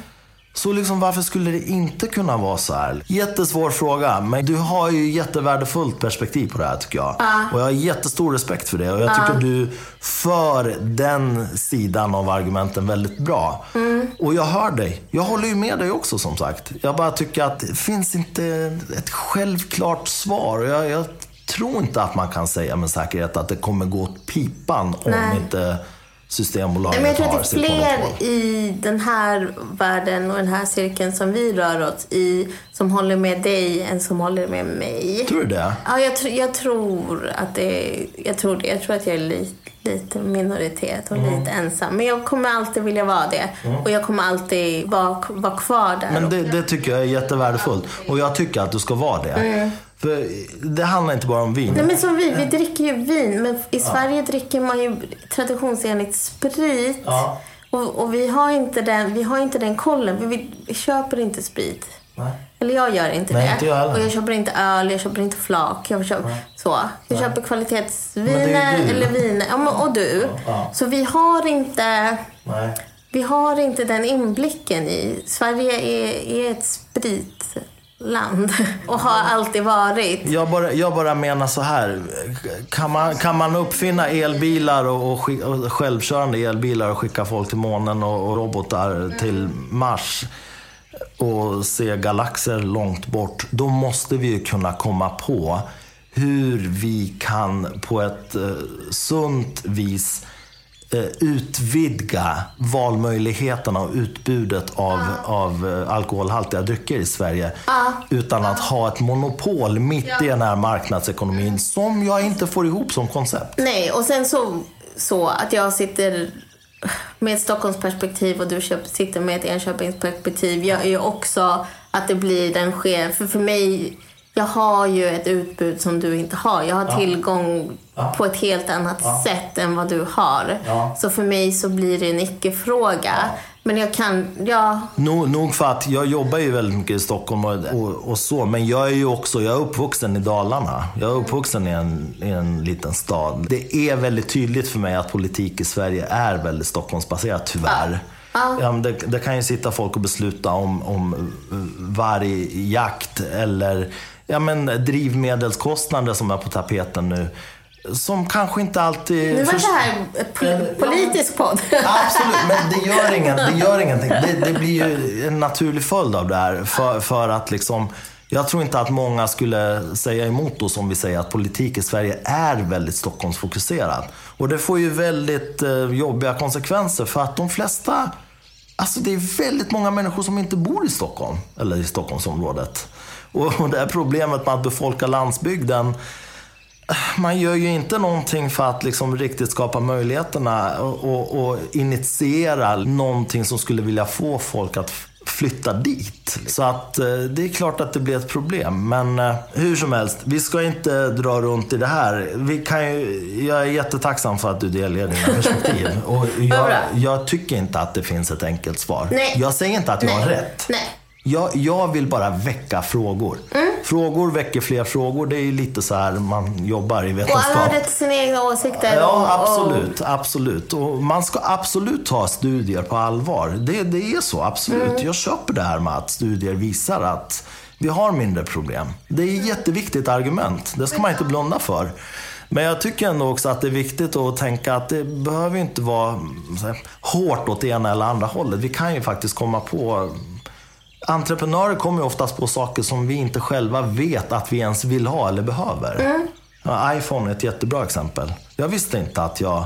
Så liksom varför skulle det inte kunna vara så här? Jättesvår fråga, men du har ju jättevärdefullt perspektiv på det här tycker jag. Och jag har jättestor respekt för det. Och jag tycker du för den sidan av argumenten väldigt bra. Och jag hör dig. Jag håller ju med dig också som sagt. Jag bara tycker att det finns inte ett självklart svar. Och Jag, jag tror inte att man kan säga med säkerhet att det kommer gå åt pipan om Nej. inte Systembolaget Men jag tror att det är fler i den här världen och den här cirkeln som vi rör oss i som håller med dig än som håller med mig. Tror du det? Ja, jag, tr- jag tror att det är, jag tror det. Jag tror att jag är li- lite minoritet och Mm. lite ensam. Men jag kommer alltid vilja vara det. Och jag kommer alltid vara, vara kvar där. Men det, det tycker jag är jättevärdefullt. Och jag tycker att du ska vara det. För det handlar inte bara om vin. Nej, men som vi, vi dricker ju vin, men i Sverige dricker man ju traditionsenligt sprit. Ja. Och, och vi, har inte den, vi har inte den kollen. Vi, vi, köper inte sprit. Nej. Eller jag gör inte Nej, det. inte jag och jag köper inte öl, jag köper inte flak. Jag köper, så. Jag köper kvalitetsviner eller viner. Ja, men, och du. Ja. Så vi har inte... Nej. Vi har inte den inblicken i... Sverige är, är ett land och har alltid varit. Jag bara, jag bara menar så här. Kan man, kan man uppfinna elbilar och, och, och självkörande elbilar och skicka folk till månen och, och robotar till Mars och se galaxer långt bort. Då måste vi ju kunna komma på hur vi kan på ett eh, sunt vis eh, utvidga valmöjligheterna och utbudet av, av eh, alkoholhaltiga drycker i Sverige. Utan att ha ett monopol mitt i den här marknadsekonomin som jag inte får ihop som koncept. Nej, och sen så, så att jag sitter med ett Stockholmsperspektiv och du sitter med ett Enköpingsperspektiv gör ju också att det blir den sker. För för mig, jag har ju ett utbud som du inte har. Jag har tillgång på ett helt annat sätt än vad du har. Ja. Så för mig så blir det en icke-fråga. Men jag kan, ja, Nog, nog för att jag jobbar ju väldigt mycket i Stockholm och, och, och så, men jag är ju också, jag är uppvuxen i Dalarna. Jag är uppvuxen i en, i en liten stad. Det är väldigt tydligt för mig att politik i Sverige är väldigt Stockholmsbaserat, tyvärr. Ja. men det, det kan ju sitta folk och besluta om, om vargjakt eller ja, men, drivmedelskostnader som är på tapeten nu. Som kanske inte alltid... nu var det här en pol- politisk podd. Absolut, men det gör, ingen, det gör ingenting. Det, det blir ju en naturlig följd av det här. För, för att liksom, jag tror inte att många skulle säga emot oss om vi säger att politik i Sverige är väldigt Stockholmsfokuserad. Och det får ju väldigt eh, jobbiga konsekvenser för att de flesta Alltså det är väldigt många människor som inte bor i Stockholm, eller i Stockholmsområdet. Och det här problemet med att befolka landsbygden man gör ju inte någonting för att liksom riktigt skapa möjligheterna och, och, initiera någonting som skulle vilja få folk att flytta dit. Så att eh, det är klart att det blir ett problem. Men eh, hur som helst, vi ska inte dra runt i det här. Vi kan ju, jag är jättetacksam för att du delger dina perspektiv. Och jag, jag tycker inte att det finns ett enkelt svar. Nej. Jag säger inte att jag har Nej. rätt. Nej. Jag, jag vill bara väcka frågor. Frågor väcker fler frågor. Det är ju lite så här man jobbar i Och vetenskap. alla har rätt till sina egna åsikter. och- Ja, och- absolut. absolut. Och man ska absolut ta studier på allvar. Det, det är så, absolut. Jag köper det här med att studier visar att vi har mindre problem. Det är ett jätteviktigt argument. Det ska man inte blunda för. Men jag tycker ändå också att det är viktigt att tänka att det behöver inte vara här, hårt åt det ena eller andra hållet. Vi kan ju faktiskt komma på Entreprenörer kommer ju oftast på saker som vi inte själva vet att vi ens vill ha eller behöver. Ja, iPhone är ett jättebra exempel. Jag visste inte att jag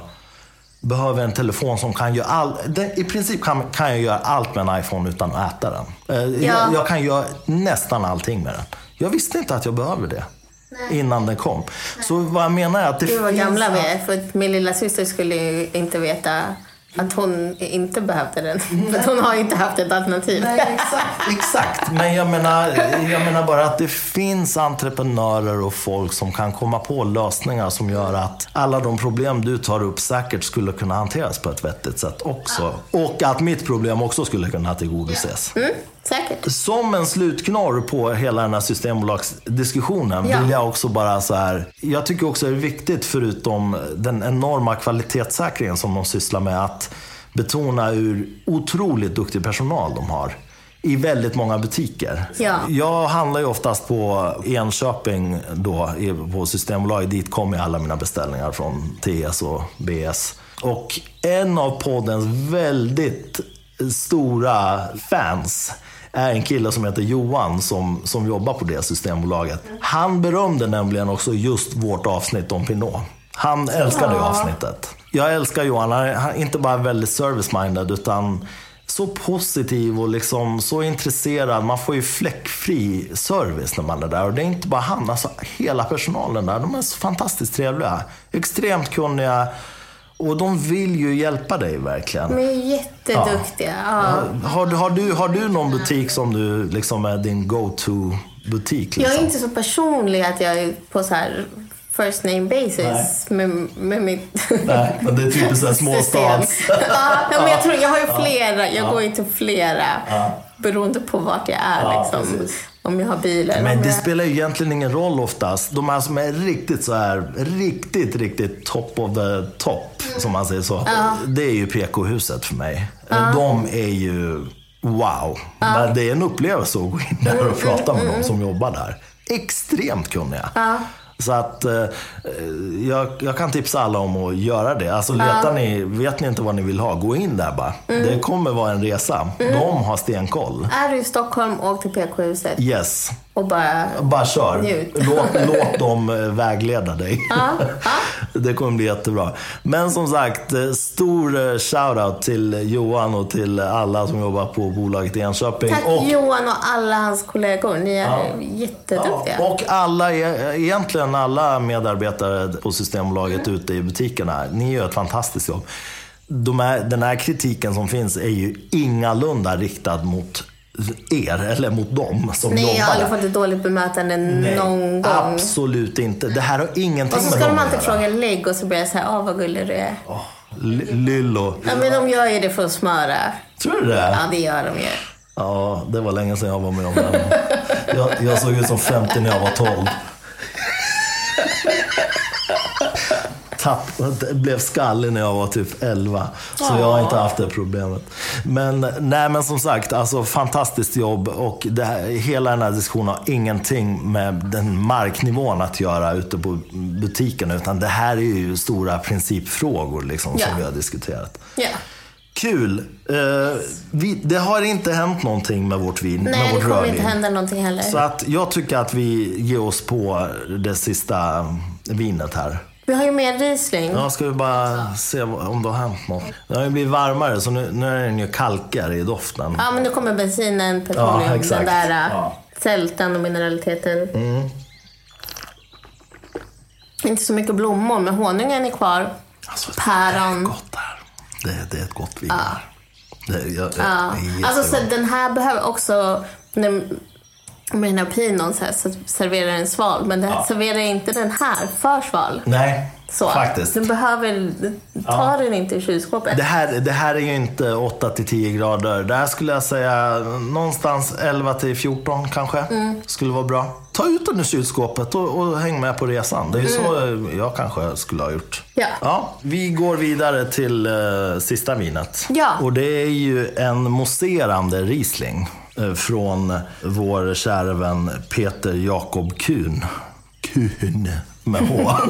behöver en telefon som kan göra allt. I princip kan, kan jag göra allt med en iPhone utan att äta den. Eh, Ja. Jag, jag kan göra nästan allting med den. Jag visste inte att jag behöver det. Innan den kom. Så vad jag menar är att det Gud vad gamla vi är. För min lilla syster skulle ju inte veta att hon inte behövde den. För hon har inte haft ett alternativ. Nej, exakt, exakt. Men jag menar, jag menar bara att det finns entreprenörer och folk som kan komma på lösningar som gör att alla de problem du tar upp säkert skulle kunna hanteras på ett vettigt sätt också. Och att mitt problem också skulle kunna tillgodoses. Mm, säkert. Som en slutknorr på hela den här systembolagsdiskussionen Ja. vill jag också bara så här. Jag tycker också det är viktigt, förutom den enorma kvalitetssäkringen som de sysslar med, att betona hur otroligt duktig personal de har. i väldigt många butiker. Ja. Jag handlar ju oftast på Enköping då, på Systembolaget. Dit kommer alla mina beställningar från TS och BS. Och en av poddens väldigt stora fans är en kille som heter Johan som, som jobbar på det Systembolaget. Han berömde nämligen också just vårt avsnitt om Pinot. Han älskar det avsnittet. Jag älskar Johan. Han är, han är inte bara väldigt service-minded utan så positiv och liksom så intresserad. Man får ju fläckfri service när man är där. Och det är inte bara han, alltså hela personalen där. De är så fantastiskt trevliga. Extremt kunniga. Och de vill ju hjälpa dig verkligen. De är jätteduktiga. Ja. Har, har, du, har du någon butik som du liksom är din go-to-butik? Jag är Liksom? inte så personlig att jag är på så här first name basis med, med mitt Nej, men det är typiskt såhär småstads. ja, men jag, tror, jag har ju flera. Jag går ju till flera beroende på vart jag är. Ja, liksom. precis. Om jag har bil eller Men det jag... spelar ju egentligen ingen roll oftast. De här som är riktigt så här, riktigt, riktigt top of the top, som man säger så. Det är ju PK-huset för mig. De är ju wow. Men det är en upplevelse att gå in där och prata med dem som jobbar där. Extremt kunniga. Så att eh, jag, jag kan tipsa alla om att göra det. Alltså letar ni, vet ni inte vad ni vill ha, gå in där bara. Det kommer vara en resa. De har stenkoll. Är du i Stockholm, åk till PK-huset Yes. Och bara... Bara kör. Njut. Låt, låt dem eh, vägleda dig. Det kommer bli jättebra. Men som sagt, eh, stor eh, shoutout till Johan och till alla som jobbar på bolaget i Enköping. Tack och, Johan och alla hans kollegor. Ni är Ja. jätteduktiga. och alla, e- egentligen alla medarbetare på Systembolaget ute i butikerna. Ni gör ett fantastiskt jobb. De här, den här kritiken som finns är ju ingalunda riktad mot er eller mot dem som Nej, jobbar jag har aldrig fått ett dåligt bemötande någon gång. Absolut inte. Det här har ingenting Och så med ska de alltid fråga lägg och så blir jag så här, åh vad gullig du är. L- Lillo. Ja, men de gör ju det för att smöra. Tror du det? Ja, det gör de ju. Ja, det var länge sedan jag var med om det. Jag, jag såg ut som 50 när jag var 12. Tapp, blev skallig när jag var typ 11. Så jag har inte haft det problemet. Men, nej, men som sagt, alltså fantastiskt jobb. Och det här, hela den här diskussionen har ingenting med den marknivån att göra ute på butiken. Utan det här är ju stora principfrågor liksom, Ja. som vi har diskuterat. Ja. Kul. Eh, vi, det har inte hänt någonting med vårt vin, Nej, med det vårt kommer rödvin. inte hända någonting heller. Så att jag tycker att vi ger oss på det sista vinet här. Vi har ju mer Riesling. Ja, ska vi bara se om det har hänt något. Det har ju blivit varmare så nu, nu är den ju kalkigare i doften. Ja, men nu kommer bensinen, petroleum, Ja, exakt. den där äh, Ja. sältan och mineraliteten. Inte så mycket blommor, men honungen är kvar. Alltså, det är Päron. gott det här. Det, det är ett gott vin här. Det, jag, Ja. det Alltså, så den här behöver också... Den här pinon så, här, så serverar den sval, men den serverar inte den här för sval. Nej, Så. faktiskt. Den behöver... Ta den inte i kylskåpet. Det här, det här är ju inte 8 till 10 grader. Det här skulle jag säga någonstans 11 till 14 kanske. Mm. Skulle vara bra. Ta ut den ur kylskåpet och, och häng med på resan. Det är ju så jag kanske skulle ha gjort. Mm. Ja. vi går vidare till eh, sista vinet. Ja. Och det är ju en mousserande Riesling. Eh, från vår kära vän Peter Jakob Kuhn. Kuhn med H.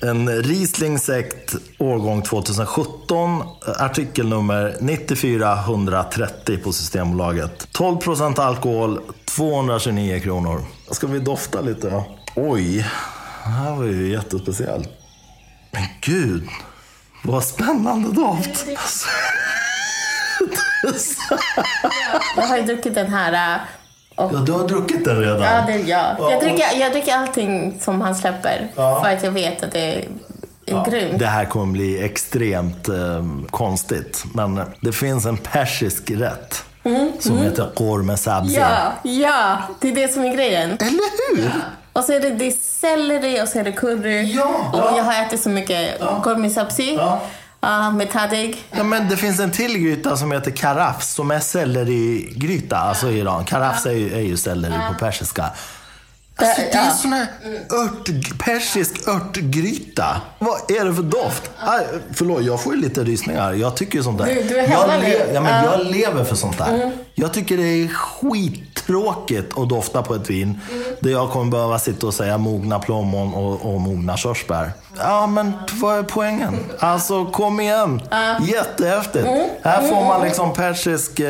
En Riesling Sekt årgång 2017, artikelnummer 9430 på Systembolaget. 12% alkohol, 229 kronor. Ska vi dofta lite då? Oj, det här var ju jättespeciellt. Men gud, vad spännande doft. Jag har ju druckit den här... äh, Och, Ja, du har druckit den redan? ja, det är jag. Ja, Jag dricker, jag dricker allting som han släpper. Ja. För att jag vet att det är, grymt. Det här kommer bli extremt eh, konstigt. Men det finns en persisk rätt som heter korme sabzi. Mm, Ja, ja, det är det som är grejen. Eller hur? Och så är det, det är selleri och så är det curry. Ja, och ja. jag har ätit så mycket ja. gourmet sabzi. Ja. Med tadig. Ja, men det finns en till gryta som heter karafs som är sellerigryta, alltså i Iran. Karafs är ju, är ju selleri på persiska. Alltså, det är sån här ört, persisk örtgryta. Vad är det för doft? Aj, förlåt, jag får ju lite rysningar. Jag tycker ju sånt där. Du- du är jag, nu. ja, men Ja. Mm. jag lever för sånt där. Jag tycker det är skittråkigt att dofta på ett vin Mm. där jag kommer behöva sitta och säga mogna plommon och, och mogna körsbär. Ja, men vad är poängen? Alltså, kom igen. Jättehäftigt. Mm. Här får man liksom persisk eh,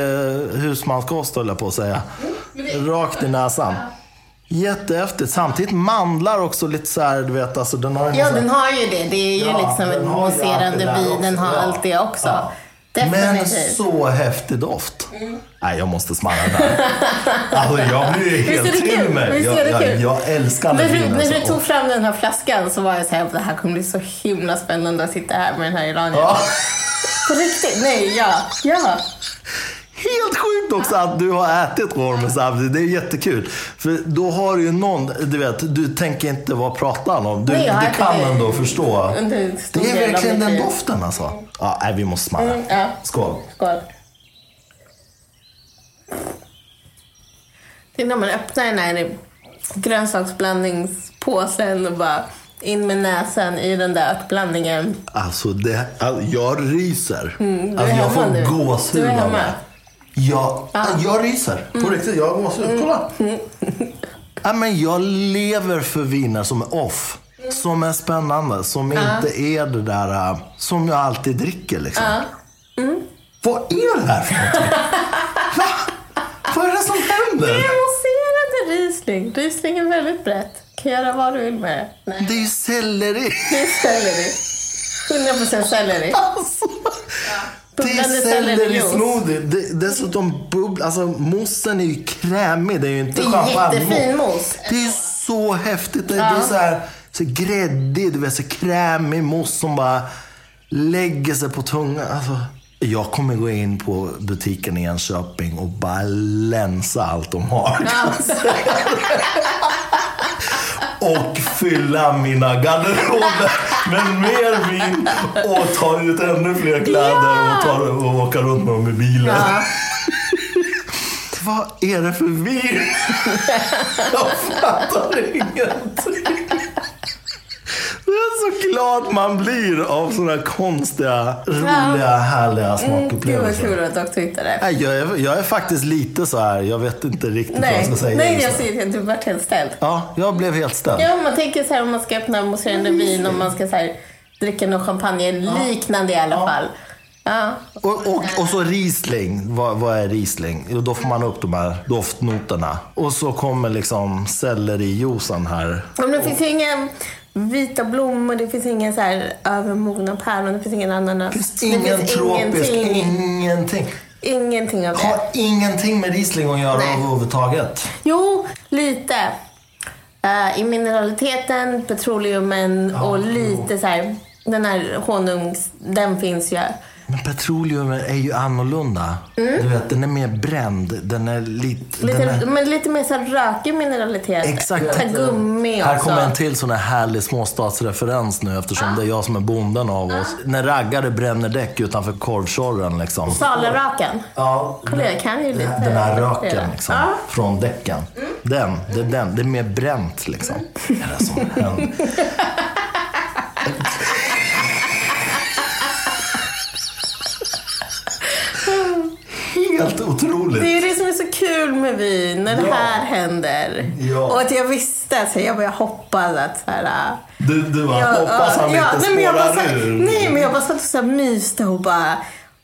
husmanskost, höll jag på att säga. Rakt i näsan. Jättehäftigt. Samtidigt mandlar också lite så här, du vet, alltså den har en Ja, den har ju det. Det är ju Ja, liksom en ju mousserande vin. Den har allt det också. Ja. Men så häftig doft. Nej, jag måste smarra där. Alltså, jag blir ju Visst helt det till kul? mig. Visst Jag, jag, jag älskar När den du, vinen. när du tog fram den här flaskan så var jag så här, det här kommer bli så himla spännande att sitta här med den här iraniern. Ja. På riktigt? Nej, ja. Ja. Helt sjukt också att du har ätit orm samtidigt. Det är jättekul. För då har du ju någon, du vet, du tänker inte vad pratar han om. Du, Nej, du kan det ändå förstå. Det är verkligen den doften alltså. Ja, nej, vi måste smarra. Mm, ja. Skål. Skål. Det är när man öppnar den här grönsaksblandningspåsen och bara in med näsan i den där örtblandningen. Alltså, det, alltså jag ryser. Mm, alltså, jag får gåshud av hemma. Mm. det. Jag, jag ryser. På riktigt, jag har gåshud. Kolla. Ja, men jag lever för viner som är off. Som är spännande. Som inte är det där som jag alltid dricker. Liksom. Mm. Vad är det här för någonting? Va? Vad är det som Det händer? är mousserande Riesling. Riesling är väldigt brett. Kan göra vad du vill med det. Nej, Det är ju selleri. det är selleri. 100% selleri. Alltså. Det är sellerismoothie. Det- Dessutom bubbl... Alltså mossen är ju krämig. Det är ju inte Det är jättefin mousse. Det är så häftigt. Det är så här, så gräddig, du vet, så krämig mousse som bara lägger sig på tungan. Alltså, jag kommer gå in på butiken i Enköping och bara länsa allt de har. och fylla mina garderober med mer vin och ta ut ännu fler kläder och, ta, och åka runt med dem i bilen. Ja. Vad är det för vin? Jag fattar ingenting. Så glad man blir av sådana konstiga, roliga, härliga Gud vad smakupplevelser. kul att doktor hittade det. Nej, jag, är, jag är faktiskt lite så här, jag vet inte riktigt vad jag Nej, ska säga. nej jag ser det. Du vart helt ställd. Ja, jag blev helt ställd. Ja, man tänker så här om man ska öppna mousserande vin och man ska så här, dricka någon champagne liknande i alla fall. Ja. Och, och, och så Riesling. Vad, vad är Riesling? Jo, då får man upp de här doftnoterna. Och så kommer liksom sellerijuicen här. Men det finns ju inga vita blommor, det finns inga så här övermogna päron, det finns ingen ananas. Det finns ingen tropisk, ingenting, ingenting. ingenting av det. Har ingenting med Riesling att göra Nej. överhuvudtaget. Jo, lite. Eh, I mineraliteten, petroleumen och lite så här, den här honungs, den finns ju. Men petroleum är ju annorlunda. Du vet, den är mer bränd. Den är lite... Lite, är... Men lite mer så här rökig mineralitet. Exakt. Här gummi också. Här kommer en till sån här härlig småstadsreferens nu eftersom det är jag som är bonden av oss. När raggare bränner däck utanför korvtjorren liksom. Salaraken. Ja, Kolla, jag kan ju lite. Den här röken liksom, Ja. från däcken. Den, det är den. Det är mer bränt liksom. Vad är det som händer? Helt otroligt. Det är det som är så kul med vin, när det Ja. här händer. Ja. Och att jag visste, så jag bara hoppas att så här, äh, Du, du bara, jag- hoppas han ja, inte nej, jag bara, spårar så, ur. Nej, men jag bara satt och så här myste och bara,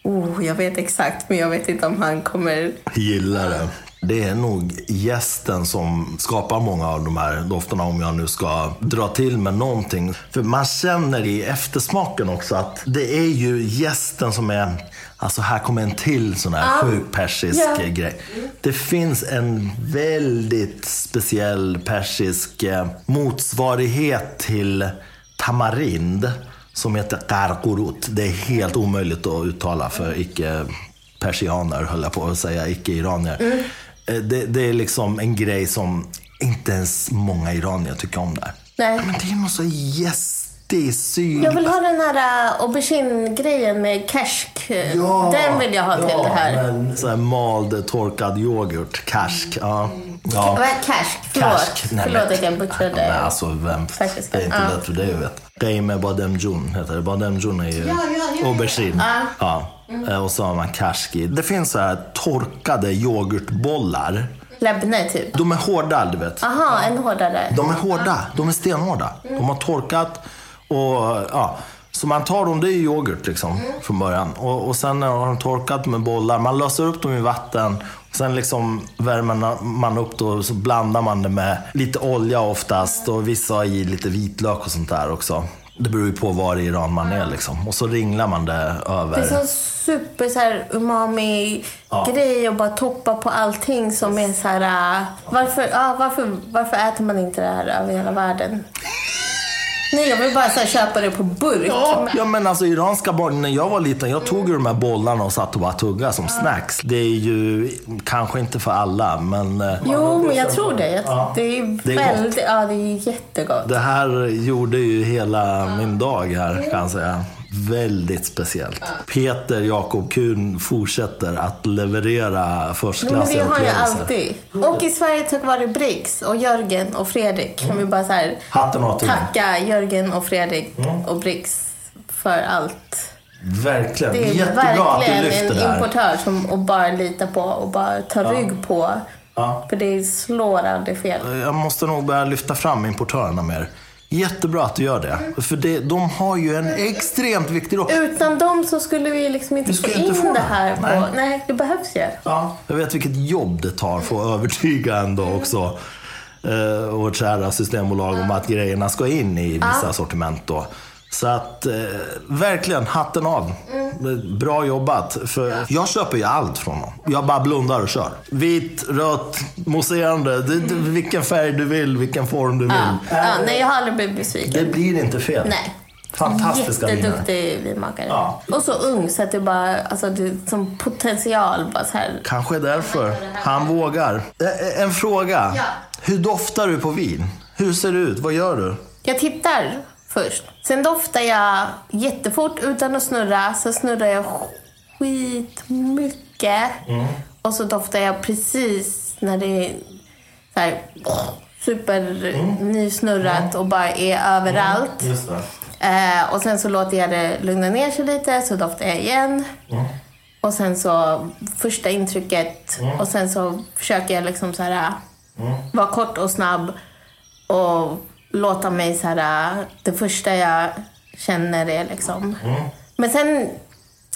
oh, jag vet exakt, men jag vet inte om han kommer... Gillar det. Det är nog gästen som skapar många av de här dofterna om jag nu ska dra till med någonting. För man känner i eftersmaken också att det är ju gästen som är Alltså här kommer en till sån här sjuk persisk Ja. grej. Det finns en väldigt speciell persisk eh, motsvarighet till tamarind som heter karkurut. Det är helt omöjligt att uttala för icke-persianer, höll jag på att säga, icke-iranier. Eh, Det, det är liksom en grej som inte ens många iranier tycker om där. Nej. Ja, men det är något så gästig, syd... Jag vill ha den här äh, aubergine-grejen med kärsk. Den vill jag ha till ja, det här. Men, så här mald torkad yoghurt, karsk. Ja. Ja. Cash? Förlåt, Kärsk. Nej, Förlåt men- att jag butchade. Nej, alltså, vem, Persiska. det är inte Ja. lätt för dig att veta. Gay med badem jun heter det. Badem jun är ju Ja, ja, ja, ja. aubergine. Ja. Eh, Och så har man kärski. Det finns så här torkade yoghurtbollar. Lebne typ. De är hårda, du vet. Aha, en hårdare. De är hårda. De är stenhårda. De har torkat och ja. Så man tar dem, det är yoghurt liksom från början. Och, och sen när de torkat med bollar, man löser upp dem i vatten. Och sen liksom värmer man upp det och så blandar man det med lite olja oftast. Och vissa har i lite vitlök och sånt där också. Det beror ju på var i Iran man är liksom. Och så ringlar man det över. Det är sån super så här, umami grej och bara toppa på allting som är så här. äh, varför, ja, varför, varför äter man inte det här över hela världen? Nej, jag vill bara så här, köpa det på burk. Ja, ja men alltså iranska barn, när jag var liten, jag tog ju de här bollarna och satt och bara tuggade som snacks. Det är ju kanske inte för alla, men eh, Jo, men jag tror det. Jag, Det är Det är gott. väldigt, ja det är jättegott. det här gjorde ju hela min dag här kan jag säga. Väldigt speciellt. Peter Jakob Kuhn fortsätter att leverera Nej, men det förstklassiga har jag upplevelser. alltid. Och i Sverige tack vare Briggs och Jörgen och Fredrik kan vi bara så här Hatten av tacka Jörgen och Fredrik och Briggs för allt. Verkligen. Det är Jättebra att du verkligen lyfter en det här. importör som och bara litar på och bara tar rygg på. Ja. För det slår aldrig fel. Jag måste nog börja lyfta fram importörerna mer. Jättebra att du gör det. För det, de har ju en extremt viktig roll. Utan dem så skulle vi liksom inte få in inte få det här. På, Nej. nej. det behövs ju. Ja. Jag vet vilket jobb det tar för att övertyga ändå också eh, vårt kära systembolag om att grejerna ska in i vissa sortiment då. Så att eh, verkligen hatten av. Bra jobbat. För jag köper ju allt från dem. Jag bara blundar och kör. Vitt, rött, mousserande. Det, vilken färg du vill, vilken form du vill. Ja. Ja, nej, jag har aldrig blivit besviken. Det blir inte fel. Nej. Fantastiska viner. Jätteduktig vinmakare. Ja. Och så ung så att det bara, alltså är som potential bara så här. Kanske därför. Han vågar. Eh, En fråga. Ja. Hur doftar du på vin? Hur ser det ut? Vad gör du? Jag tittar först. Sen doftar jag jättefort utan att snurra. Så snurrar jag skitmycket. Mm. Och så doftar jag precis när det är så här, super Mm. nysnurrat och bara är överallt. Det. Eh, och sen så låter jag det lugna ner sig lite, så doftar jag igen. Och sen så första intrycket och sen så försöker jag liksom så här vara kort och snabb och låta mig så här det första jag känner är liksom. Men sen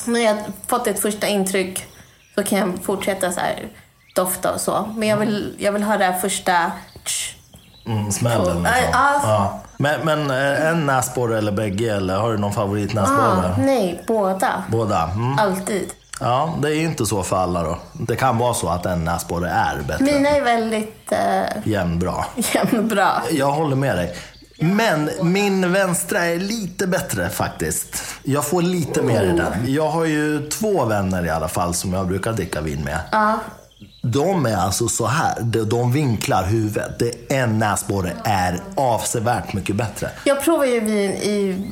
när jag fått ett första intryck så kan jag fortsätta så här dofta och så. Men jag vill, jag vill ha det här första tsch, Mm, smällen liksom. Ja. Ja. Men, men eh, en näsborre eller bägge? Eller har du någon ah, favoritnäsborre? nej, båda. Båda? Mm. Alltid. Ja, det är ju inte så för alla då. Det kan vara så att en näsborre är bättre. Mina är väldigt eh, Jämnbra. jämnbra. Jag håller med dig. Men min vänstra är lite bättre faktiskt. Jag får lite mer i den. Jag har ju två vänner i alla fall som jag brukar dricka vin med. Ja. De är alltså så här. De, de vinklar huvudet. Det en näsborre är avsevärt mycket bättre. Jag provar ju vin i,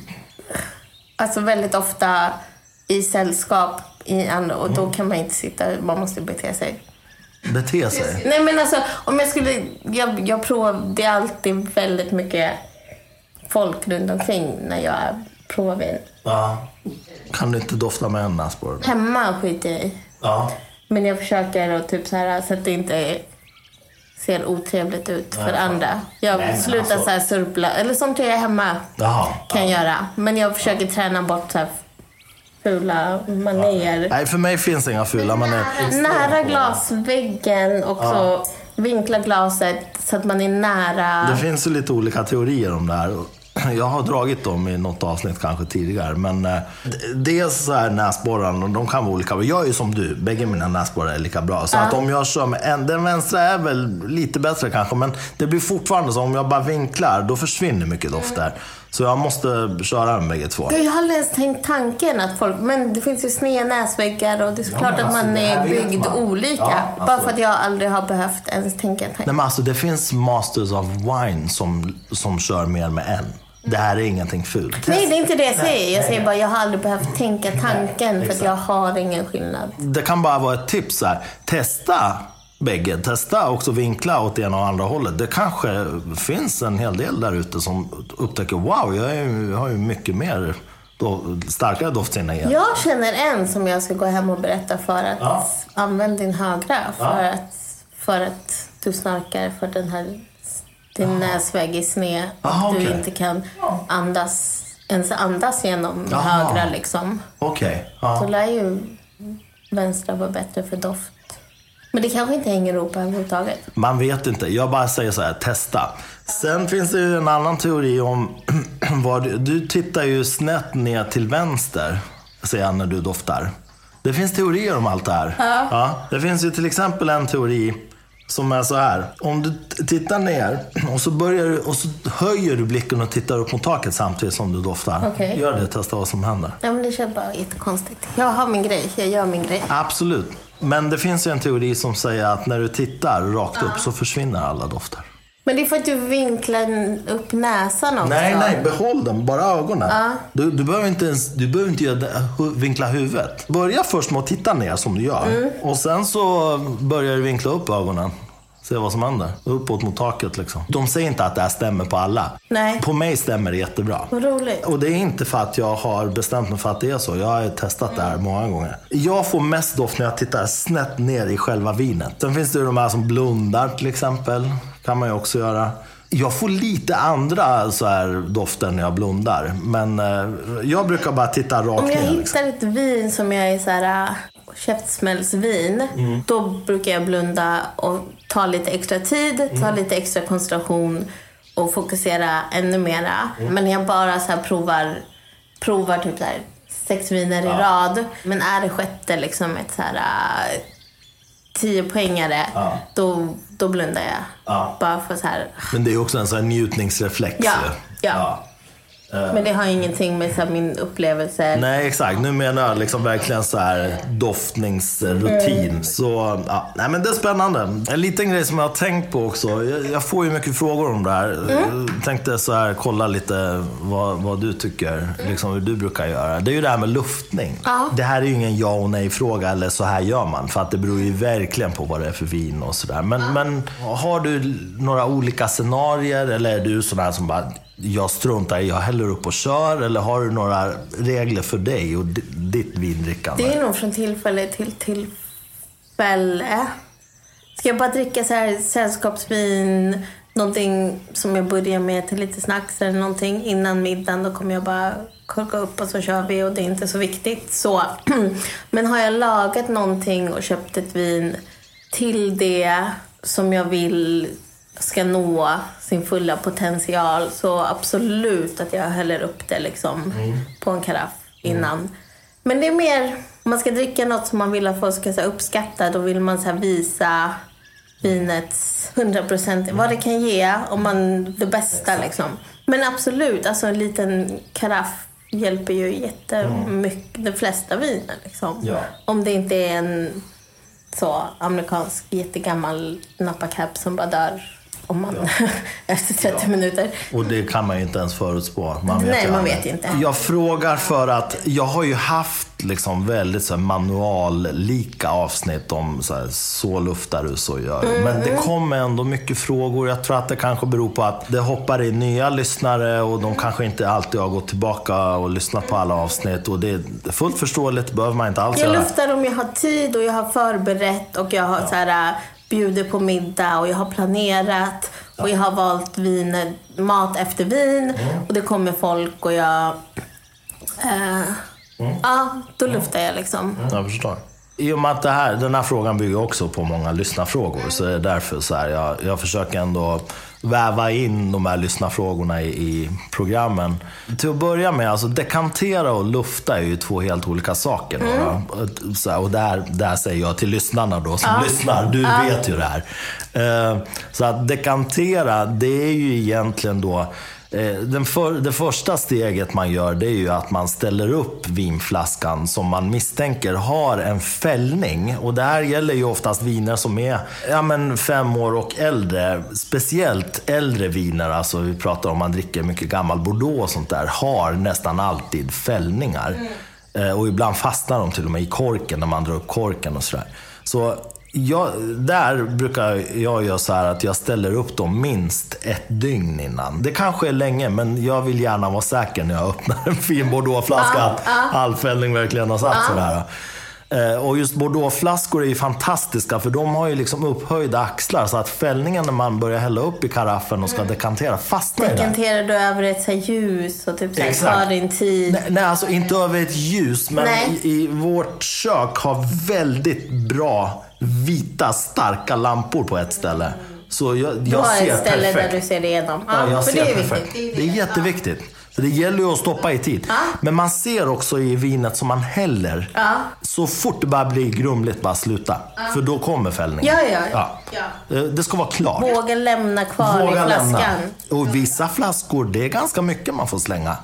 alltså väldigt ofta i sällskap i andra och då kan man inte sitta, man måste bete sig. Bete sig. Nej men alltså om jag skulle, jag, jag provar, det är alltid väldigt mycket folk runt omkring när jag provar vin. Ja. Kan du inte dofta med en näsborre? Hemma skiter jag i. Ja. Men jag försöker att typ så här, så att det inte ser otrevligt ut för andra. Jag Nej, slutar alltså- så här surpla, eller sånt gör jag hemma. Jaha. kan jag göra. Men jag försöker träna bort så här fula manér. Nej, för mig finns inga fula manér. Nära glasväggen och så vinkla glaset så att man är nära. Det finns ju lite olika teorier om det här. Jag har dragit dem i något avsnitt kanske tidigare. Men eh, dels så här näsborrarna, de kan vara olika. Jag är ju som du, bägge mina näsborrar är lika bra. Så att om jag kör med en, den vänstra är väl lite bättre kanske. Men det blir fortfarande så om jag bara vinklar, då försvinner mycket doft där. Så jag måste köra med bägge två. Jag har aldrig ens tänkt tanken att folk, men det finns ju sneda näsväggar och det är såklart men att alltså, man det här är byggd man. olika. Ja, Bara alltså. för att jag aldrig har behövt ens tänka en tanke. Nej men alltså det finns masters of wine som, som kör mer med en. Det här är ingenting fult. Nej, det är inte det jag säger. Jag säger bara jag har aldrig behövt tänka tanken för att jag har ingen skillnad. Det kan bara vara ett tips här. Testa bägge. Testa också vinkla åt ena och andra hållet. Det kanske finns en hel del där ute som upptäcker wow, jag, är, jag har ju mycket mer då, starkare doftsinne igen. Jag känner en som jag ska gå hem och berätta för att Ja. använd din högra för, Ja. att, för att du snarkar för den här din näsvägg är sned och Ah, du inte kan andas, ens andas genom Jaha. högra liksom. Okej. Så Ja. lär ju vänstra vara bättre för doft. Men det kanske inte hänger ihop överhuvudtaget. Man vet inte. Jag bara säger så här, testa. Sen finns det ju en annan teori om vad du, du tittar ju snett ner till vänster, säger jag när du doftar. Det finns teorier om allt det här. Ja. Det finns ju till exempel en teori som är så här. Om du tittar ner och så, börjar du, och så höjer du blicken och tittar upp mot taket samtidigt som du doftar. Okej. Gör det, testa vad som händer. Ja, men det känns bara jättekonstigt. Jag har min grej, jag gör min grej. Absolut. Men det finns ju en teori som säger att när du tittar rakt upp så försvinner alla dofter. Men det att du vinklar upp näsan också. Nej, nej, behåll den. Bara ögonen. Du, du behöver inte ens du behöver inte göra hu- vinkla huvudet. Börja först med att titta ner som du gör. Mm. Och sen så börjar du vinkla upp ögonen. Se vad som händer. Uppåt mot taket liksom. De säger inte att det här stämmer på alla. Nej. På mig stämmer det jättebra. Vad roligt. Och det är inte för att jag har bestämt mig för att det är så. Jag har testat det här många gånger. Jag får mest doft när jag tittar snett ner i själva vinet. Sen finns det ju de här som blundar till exempel. kan man ju också göra. Jag får lite andra så här dofter när jag blundar. Men eh, jag brukar bara titta rakt Om jag ner. Liksom. hittar ett vin som jag är så här käftsmällsvin, Mm. då brukar jag blunda och ta lite extra tid, ta Mm. lite extra koncentration och fokusera ännu mera. Mm. Men jag bara så här provar, provar typ så här sex viner i rad. Men är det sjätte liksom ett så här äh, tiopoängare, Ja. då, då blundar jag. Ja. Bara för så här. Men det är också en sån här njutningsreflex. Ja, ja. Men det har ingenting med så här, min upplevelse. Nej, exakt. Nu menar jag liksom verkligen så här doftningsrutin. Mm. Så, ja. Nej, men det är spännande. En liten grej som jag har tänkt på också. Jag, jag får ju mycket frågor om det här. Mm. Jag tänkte så här, kolla lite vad, vad du tycker, liksom hur du brukar göra. Det är ju det här med luftning. Ja. Det här är ju ingen ja och nej-fråga eller så här gör man. För att det beror ju verkligen på vad det är för vin och sådär. Men, men har du några olika scenarier eller är du sån här som bara jag struntar i, jag häller upp och kör? Eller har du några regler för dig och ditt vindrickande? Det är nog från tillfälle till tillfälle. Ska jag bara dricka så här sällskapsvin, någonting som jag börjar med till lite snacks eller någonting innan middagen, då kommer jag bara korka upp och så kör vi och det är inte så viktigt. Så. Men har jag lagat någonting och köpt ett vin till det som jag vill ska nå sin fulla potential så absolut att jag häller upp det liksom på en karaff innan. Men det är mer, om man ska dricka något som man vill att folk ska så uppskatta, då vill man så visa vinets 100% vad det kan ge, om man det bästa liksom. Men absolut, alltså en liten karaff hjälper ju jättemycket, de flesta viner liksom. Ja. Om det inte är en så amerikansk jättegammal napacap som bara dör om man, efter 30 minuter. Och det kan man ju inte ens förutspå. Man vet Nej, man vet inte. Jag frågar för att jag har ju haft liksom väldigt så manuallika avsnitt om så, här, så luftar du, så gör du. Men Mm. det kommer ändå mycket frågor. Jag tror att det kanske beror på att det hoppar in nya lyssnare och de kanske inte alltid har gått tillbaka och lyssnat på alla avsnitt. Och det är fullt förståeligt, behöver man inte alls Jag göra. luftar om jag har tid och jag har förberett och jag har så här, bjuder på middag och jag har planerat och jag har valt vin, mat efter vin och det kommer folk och jag... eh, Ja, då luftar jag liksom. Jag förstår. I och med att det här, den här frågan bygger också på många lyssnarfrågor så är det därför så här, jag, jag försöker ändå väva in de här lyssnarfrågorna i, i programmen. Till att börja med, alltså dekantera och lufta är ju två helt olika saker. Då. Så och där, där säger jag till lyssnarna då som lyssnar, du vet ju det här. Eh, så att dekantera, det är ju egentligen då Den för, det första steget man gör det är ju att man ställer upp vinflaskan som man misstänker har en fällning. Och det här gäller ju oftast viner som är ja, men fem år och äldre. Speciellt äldre viner, alltså vi pratar om man dricker mycket gammal bordeaux och sånt där, har nästan alltid fällningar. Eh, Och ibland fastnar de till och med i korken när man drar upp korken och sådär. Så jag, där brukar jag göra så här att jag ställer upp dem minst ett dygn innan. Det kanske är länge, men jag vill gärna vara säker när jag öppnar en fin bordeauxflaska att all fällning verkligen har satt sig där. Eh, Och just bordeauxflaskor är ju fantastiska för de har ju liksom upphöjda axlar så att fällningen när man börjar hälla upp i karaffen och ska dekantera fastnar där. Dekanterar du över ett så ljus och typ så här, Exakt. tar din tid? Nej, nej, alltså inte över ett ljus, men i, i vårt kök har väldigt bra vita starka lampor på ett ställe. Så jag, Du jag har ser ett ställe perfekt. där du ser igenom. Ja, Ja, jag för ser det är perfekt. viktigt. Det är jätteviktigt. Så det gäller ju att stoppa i tid. Men man ser också i vinet som man häller, så fort det bara blir grumligt, bara sluta. För då kommer fällningen. Ja, ja, Eh, Det ska vara klart. Våga lämna kvar i Våga flaskan. lämna. Och vissa flaskor, det är ganska mycket man får slänga.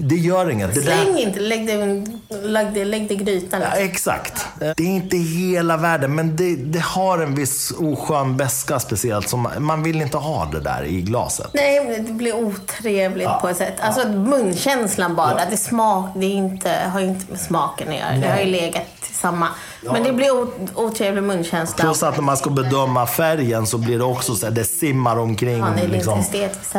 Det gör inget. Det där- Släng inte, lägg det, lägg det, lägg det i grytan. Ja, exakt. Det är inte hela världen, men det, det har en viss oskön beska speciellt. Som man, vill inte ha det där i glaset. Nej, det blir otrevligt på ett sätt. Alltså munkänslan bara. Det, smak, det inte, har ju inte med smaken att göra. Det har ju legat samma. Men det blir otrevlig munkänsla. Plus att när man ska bedöma färgen så blir det också så här, det simmar omkring Ja, det är liksom,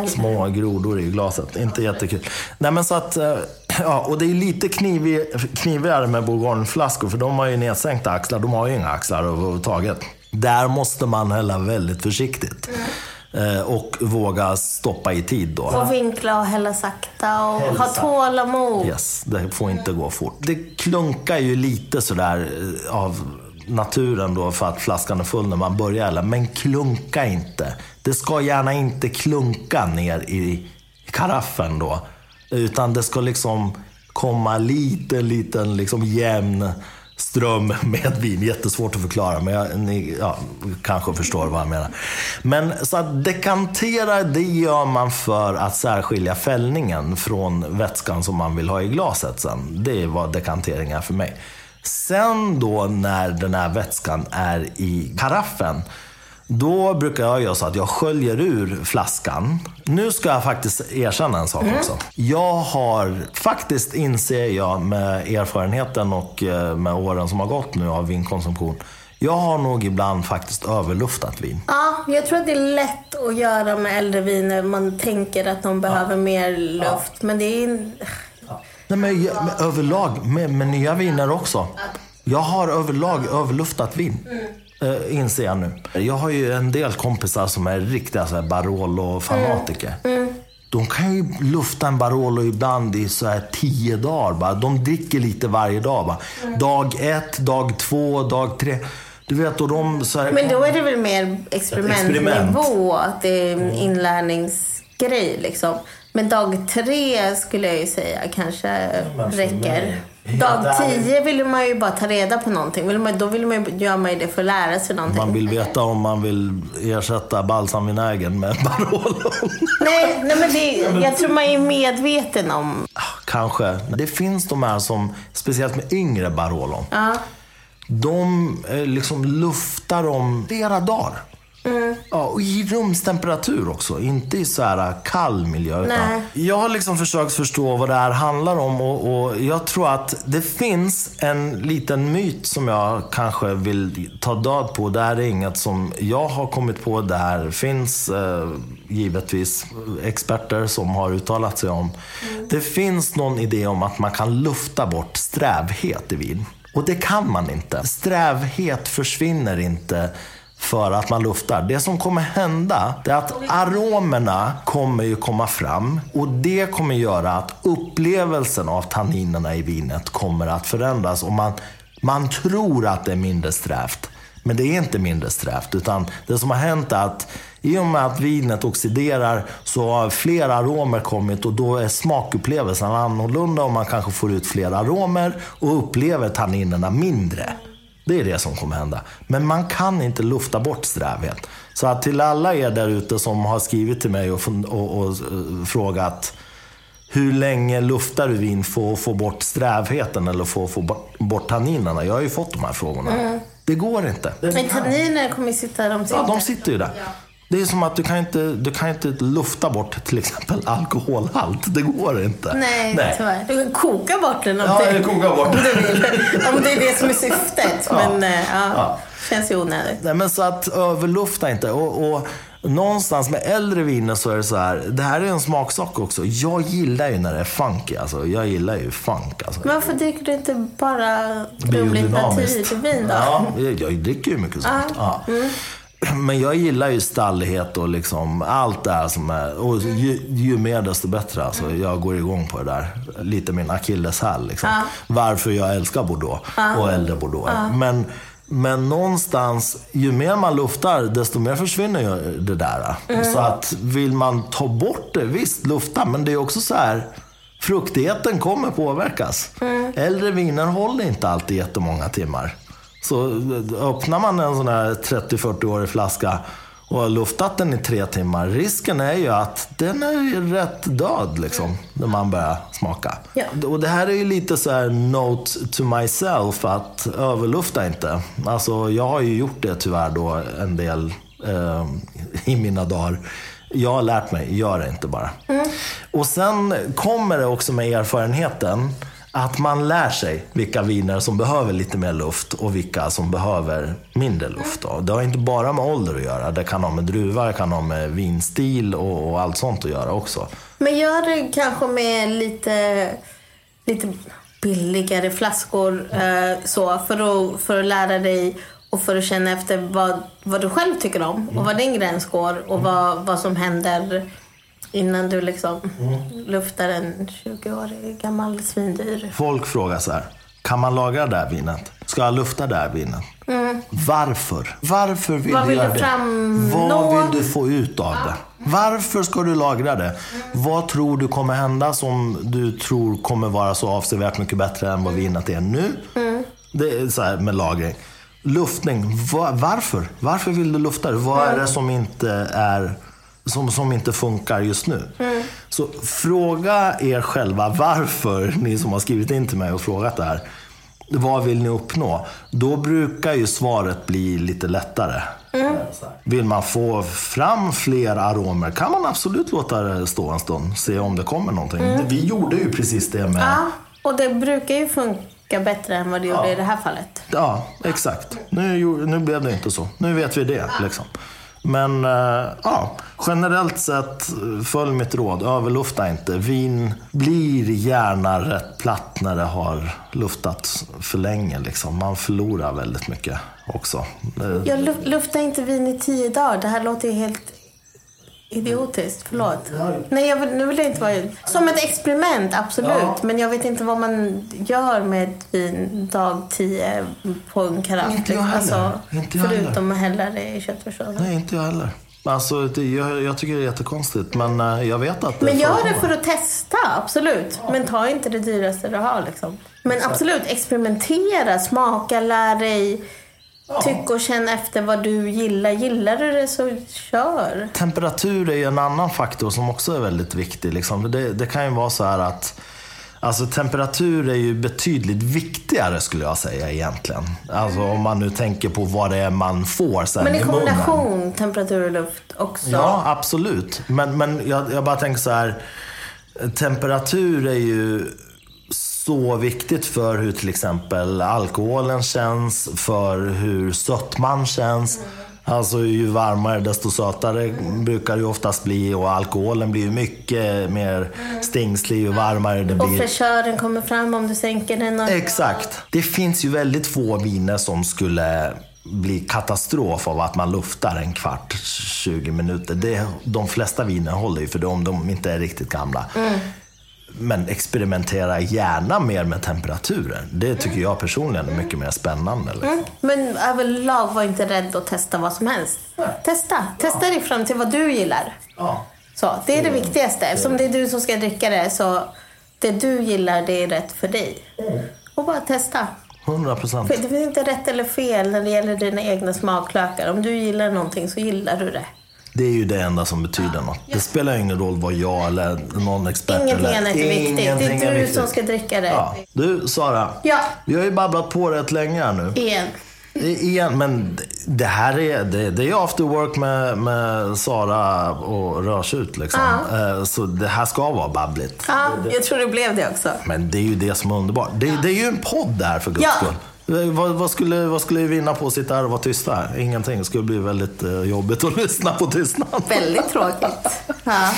små grodor i glaset. Inte jättekul. Nej men så att, eh, ja, och det är lite knivig, knivigare med bourgogneflaskor för de har ju nedsänkta axlar. De har ju inga axlar överhuvudtaget. Där måste man hälla väldigt försiktigt. Eh, Och våga stoppa i tid då. Och vinkla och hälla sakta och ha tålamod. Yes, det får inte gå fort. Det klunkar ju lite sådär eh, av naturen då för att flaskan är full när man börjar hälla. Men klunka inte. Det ska gärna inte klunka ner i karaffen då. Utan det ska liksom komma lite, liten liksom jämn ström med vin. Jättesvårt att förklara, men jag, ni ja, kanske förstår vad jag menar. Men så att dekantera, det gör man för att särskilja fällningen från vätskan som man vill ha i glaset sen. Det är vad dekantering är för mig. Sen då när den här vätskan är i karaffen, då brukar jag göra så att jag sköljer ur flaskan. Nu ska jag faktiskt erkänna en sak också. Jag har faktiskt, inser jag med erfarenheten och eh, med åren som har gått nu av vinkonsumtion. Jag har nog ibland faktiskt överluftat vin. Ja, jag tror att det är lätt att göra med äldre viner. Man tänker att de behöver mer luft. Men det är... Nej, men, jag- men överlag, med, med nya viner också. Jag har överlag överluftat vin. Eh, inser jag nu. Jag har ju en del kompisar som är riktiga så här Barolo-fanatiker. De kan ju lufta en Barolo ibland i så här tio dagar. Bara. De dricker lite varje dag. Bara. Dag ett, dag två, dag tre. Du vet, och de så här, Men då är det väl mer experimentnivå, Experiment. att det är en inlärningsgrej liksom. Men dag tre skulle jag ju säga kanske för räcker. Dag Helt ärligt. tio vill man ju bara ta reda på någonting. Vill man, då vill man ju, gör man ju det för att lära sig någonting. Man vill veta om man vill ersätta balsamvinägen med Barolo. Nej, nej men det, jag tror man är medveten om. Kanske. Det finns de här som, speciellt med yngre Barolo. Ja. De eh, liksom luftar dem flera dagar. Mm. Ja, och i rumstemperatur också. Inte i så här kall miljö. Utan jag har liksom försökt förstå vad det här handlar om. Och, och jag tror att det finns en liten myt som jag kanske vill ta död på. Det här är inget som jag har kommit på. Det här finns eh, givetvis experter som har uttalat sig om. Det finns någon idé om att man kan lufta bort strävhet i vin. Och det kan man inte. Strävhet försvinner inte för att man luftar. Det som kommer hända, det är att aromerna kommer ju komma fram och det kommer göra att upplevelsen av tanninerna i vinet kommer att förändras och man, man tror att det är mindre strävt. Men det är inte mindre strävt, utan det som har hänt är att i och med att vinet oxiderar så har fler aromer kommit och då är smakupplevelsen annorlunda och man kanske får ut fler aromer och upplever tanninerna mindre. Det är det som kommer hända. Men man kan inte lufta bort strävhet. Så att till alla er där ute som har skrivit till mig och, och, och, eh, frågat hur länge luftar du vin för att få bort strävheten eller för att få bort, tanninerna? Jag har ju fått de här frågorna. Det går inte. Det, Men tanniner kommer ju sitta de ja, de sitter ju där. Det är som att du kan inte, du kan inte lufta bort till exempel alkoholhalt. Det går inte. Nej, tyvärr. Du kan koka bort den om, Ja, jag kokar bort om du vill. Om det är det som är syftet. Men eh, ja, Ja. känns ju onödigt. Nej, men så att överlufta inte. Och, och någonstans med äldre viner så är det så här. Det här är en smaksak också. Jag gillar ju när det är funky. Alltså, jag gillar ju funk. Alltså. Men varför dricker du inte bara roligt naturvin då? Ja, jag, jag dricker ju mycket sånt. Ja. Men jag gillar ju stallighet och liksom allt det här som är... Och ju, ju mer desto bättre. Alltså, jag går igång på det där. Lite min akilleshäl. Liksom. Varför jag älskar Bordeaux och äldre Bordeaux. Men, men någonstans, ju mer man luftar, desto mer försvinner ju det där. Så att vill man ta bort det, visst lufta. Men det är också så här... Fruktigheten kommer påverkas. Äldre viner håller inte alltid jättemånga timmar. Så öppnar man en sån här 30-40-årig flaska och har luftat den i tre timmar. Risken är ju att den är rätt död liksom, när man börjar smaka. Ja. Och det här är ju lite så här note to myself, att överlufta inte. Alltså, jag har ju gjort det tyvärr då en del eh, i mina dagar. Jag har lärt mig, gör det inte bara. Och sen kommer det också med erfarenheten att man lär sig vilka viner som behöver lite mer luft och vilka som behöver mindre luft. Då. Det har inte bara med ålder att göra. Det kan ha med druva, det kan ha med vinstil och, och allt sånt att göra också. Men gör det kanske med lite, lite billigare flaskor eh, så för att, för att lära dig och för att känna efter vad, vad du själv tycker om och var din gräns går och vad, vad som händer innan du liksom luftar en 20-årig gammal svindyr. Folk frågar så här. Kan man lagra det här vinet? Ska jag lufta det här vinet? Varför? Varför vill Vad du vill göra du det? framnå? Vad vill du få ut av det? Varför ska du lagra det? Vad tror du kommer hända som du tror kommer vara så avsevärt mycket bättre än vad vinet är nu? Det är så här med lagring. Luftning. Va- varför? Varför vill du lufta det? Vad är det som inte är som, som inte funkar just nu. Så fråga er själva varför, ni som har skrivit in till mig och frågat det här. Vad vill ni uppnå? Då brukar ju svaret bli lite lättare. Vill man få fram fler aromer kan man absolut låta det stå en stund. Se om det kommer någonting. Vi gjorde ju precis det med... Ja, och det brukar ju funka bättre än vad det gjorde i det här fallet. Ja, exakt. Nu, nu blev det inte så. Nu vet vi det. Liksom. Men eh, ja, generellt sett, följ mitt råd. Överlufta inte. Vin blir gärna rätt platt när det har luftats för länge. Liksom. Man förlorar väldigt mycket också. Eh, Jag lu- luftar inte vin i tio dagar. Det här låter ju helt idiotiskt. Förlåt. Nej, jag vill, nu vill jag inte vara... Som ett experiment, absolut. Ja. Men jag vet inte vad man gör med ett vin dag tio på en karaff. Inte jag liksom. heller. Inte jag förutom att hälla det i köttfärssåsen. Nej, inte jag heller. Alltså, det, jag, jag tycker det är jättekonstigt, men eh, jag vet att det Men gör det för att testa, absolut. Men ta inte det dyraste du har. Liksom. Men absolut, experimentera, smaka, lär dig. Tyck och känn efter vad du gillar. Gillar du det så kör. Temperatur är ju en annan faktor som också är väldigt viktig. Liksom. Det, det kan ju vara så här att Alltså temperatur är ju betydligt viktigare skulle jag säga egentligen. Alltså om man nu tänker på vad det är man får sen Men i munnen. kombination, temperatur och luft också. Ja, absolut. Men, men jag, jag bara tänker så här. Temperatur är ju så viktigt för hur till exempel alkoholen känns, för hur sötman känns. Alltså ju varmare desto sötare brukar det ju oftast bli och alkoholen blir ju mycket mer stingslig ju varmare det Och blir. fräschören kommer fram om du sänker den. Och... Exakt. Det finns ju väldigt få viner som skulle bli katastrof av att man luftar en kvart, 20 minuter. Det, de flesta viner håller ju för det om de inte är riktigt gamla. Men experimentera gärna mer med temperaturen. Det tycker jag personligen är mycket mer spännande. Liksom. Mm. Men överlag var inte rädd att testa vad som helst. Testa. Testa dig fram till vad du gillar. Ja. Så, det är det viktigaste. Eftersom det är du som ska dricka det så det du gillar det är rätt för dig. Och bara testa. 100 procent. Det finns inte rätt eller fel när det gäller dina egna smaklökar. Om du gillar någonting så gillar du det. Det är ju det enda som betyder något. Det spelar ingen roll vad jag eller någon expert Ingenting eller... annat är viktigt. Det Ingenting är du viktigt. som ska dricka det. Ja. Du, Sara. Ja. Vi har ju babblat på rätt länge här nu. Igen. Igen, men Det här är, det, det är after work med, med Sara och Rörsut liksom. Eh, Så det här ska vara babbligt. Ja, jag tror det blev det också. Men det är ju det som är underbart. Det, det är ju en podd där för guds Ja. skull. Vad, vad, skulle, vad skulle vi vinna på att sitta här och vara tysta här? Ingenting. Det skulle bli väldigt eh, jobbigt att lyssna på tystnad. Väldigt tråkigt. Ja.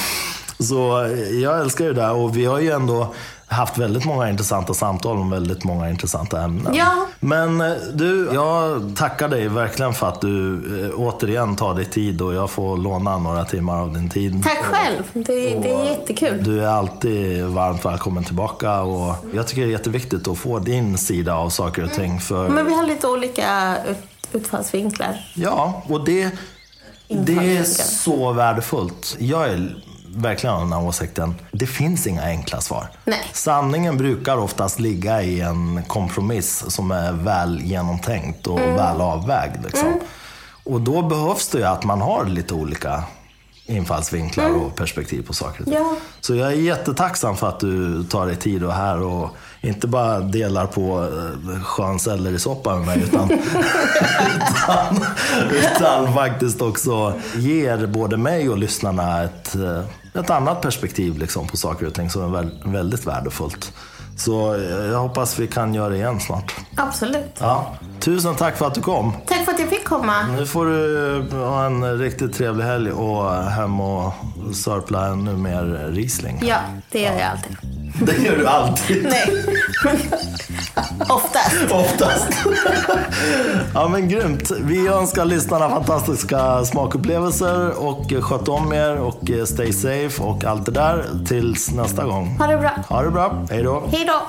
Så eh, jag älskar ju det och vi har ju ändå haft väldigt många intressanta samtal om väldigt många intressanta ämnen. Ja. Men eh, du, jag tackar dig verkligen för att du eh, återigen tar dig tid och jag får låna några timmar av din tid. Tack själv. Det, det är jättekul. Du är alltid varmt välkommen tillbaka och jag tycker det är jätteviktigt att få din sida av saker och ting. För, Men vi har lite olika ut, utfallsvinklar. Ja, och det, det är så värdefullt. Jag är verkligen av den här åsikten. Det finns inga enkla svar. Nej. Sanningen brukar oftast ligga i en kompromiss som är väl genomtänkt och Mm. väl avvägd. Liksom. Och då behövs det ju att man har lite olika infallsvinklar och perspektiv på saker och. Mm. Ja. Så jag är jättetacksam för att du tar dig tid och är här och inte bara delar på eh, skön sellerisoppa med mig utan, utan, utan faktiskt också ger både mig och lyssnarna ett, eh, ett annat perspektiv liksom på saker och ting som är väl- väldigt värdefullt. Så eh, jag hoppas vi kan göra det igen snart. Absolut. Ja. Tusen tack för att du kom. Tack för att jag fick komma. Nu får du ha en riktigt trevlig helg och hem och sörpla ännu mer Riesling. Ja, det gör jag alltid. Det gör du alltid. Nej. Oftast. Oftast. ja men grymt. Vi önskar lyssnarna fantastiska smakupplevelser och sköt om er och stay safe och allt det där tills nästa gång. Ha det bra. Ha det bra. Hej då. Hej då.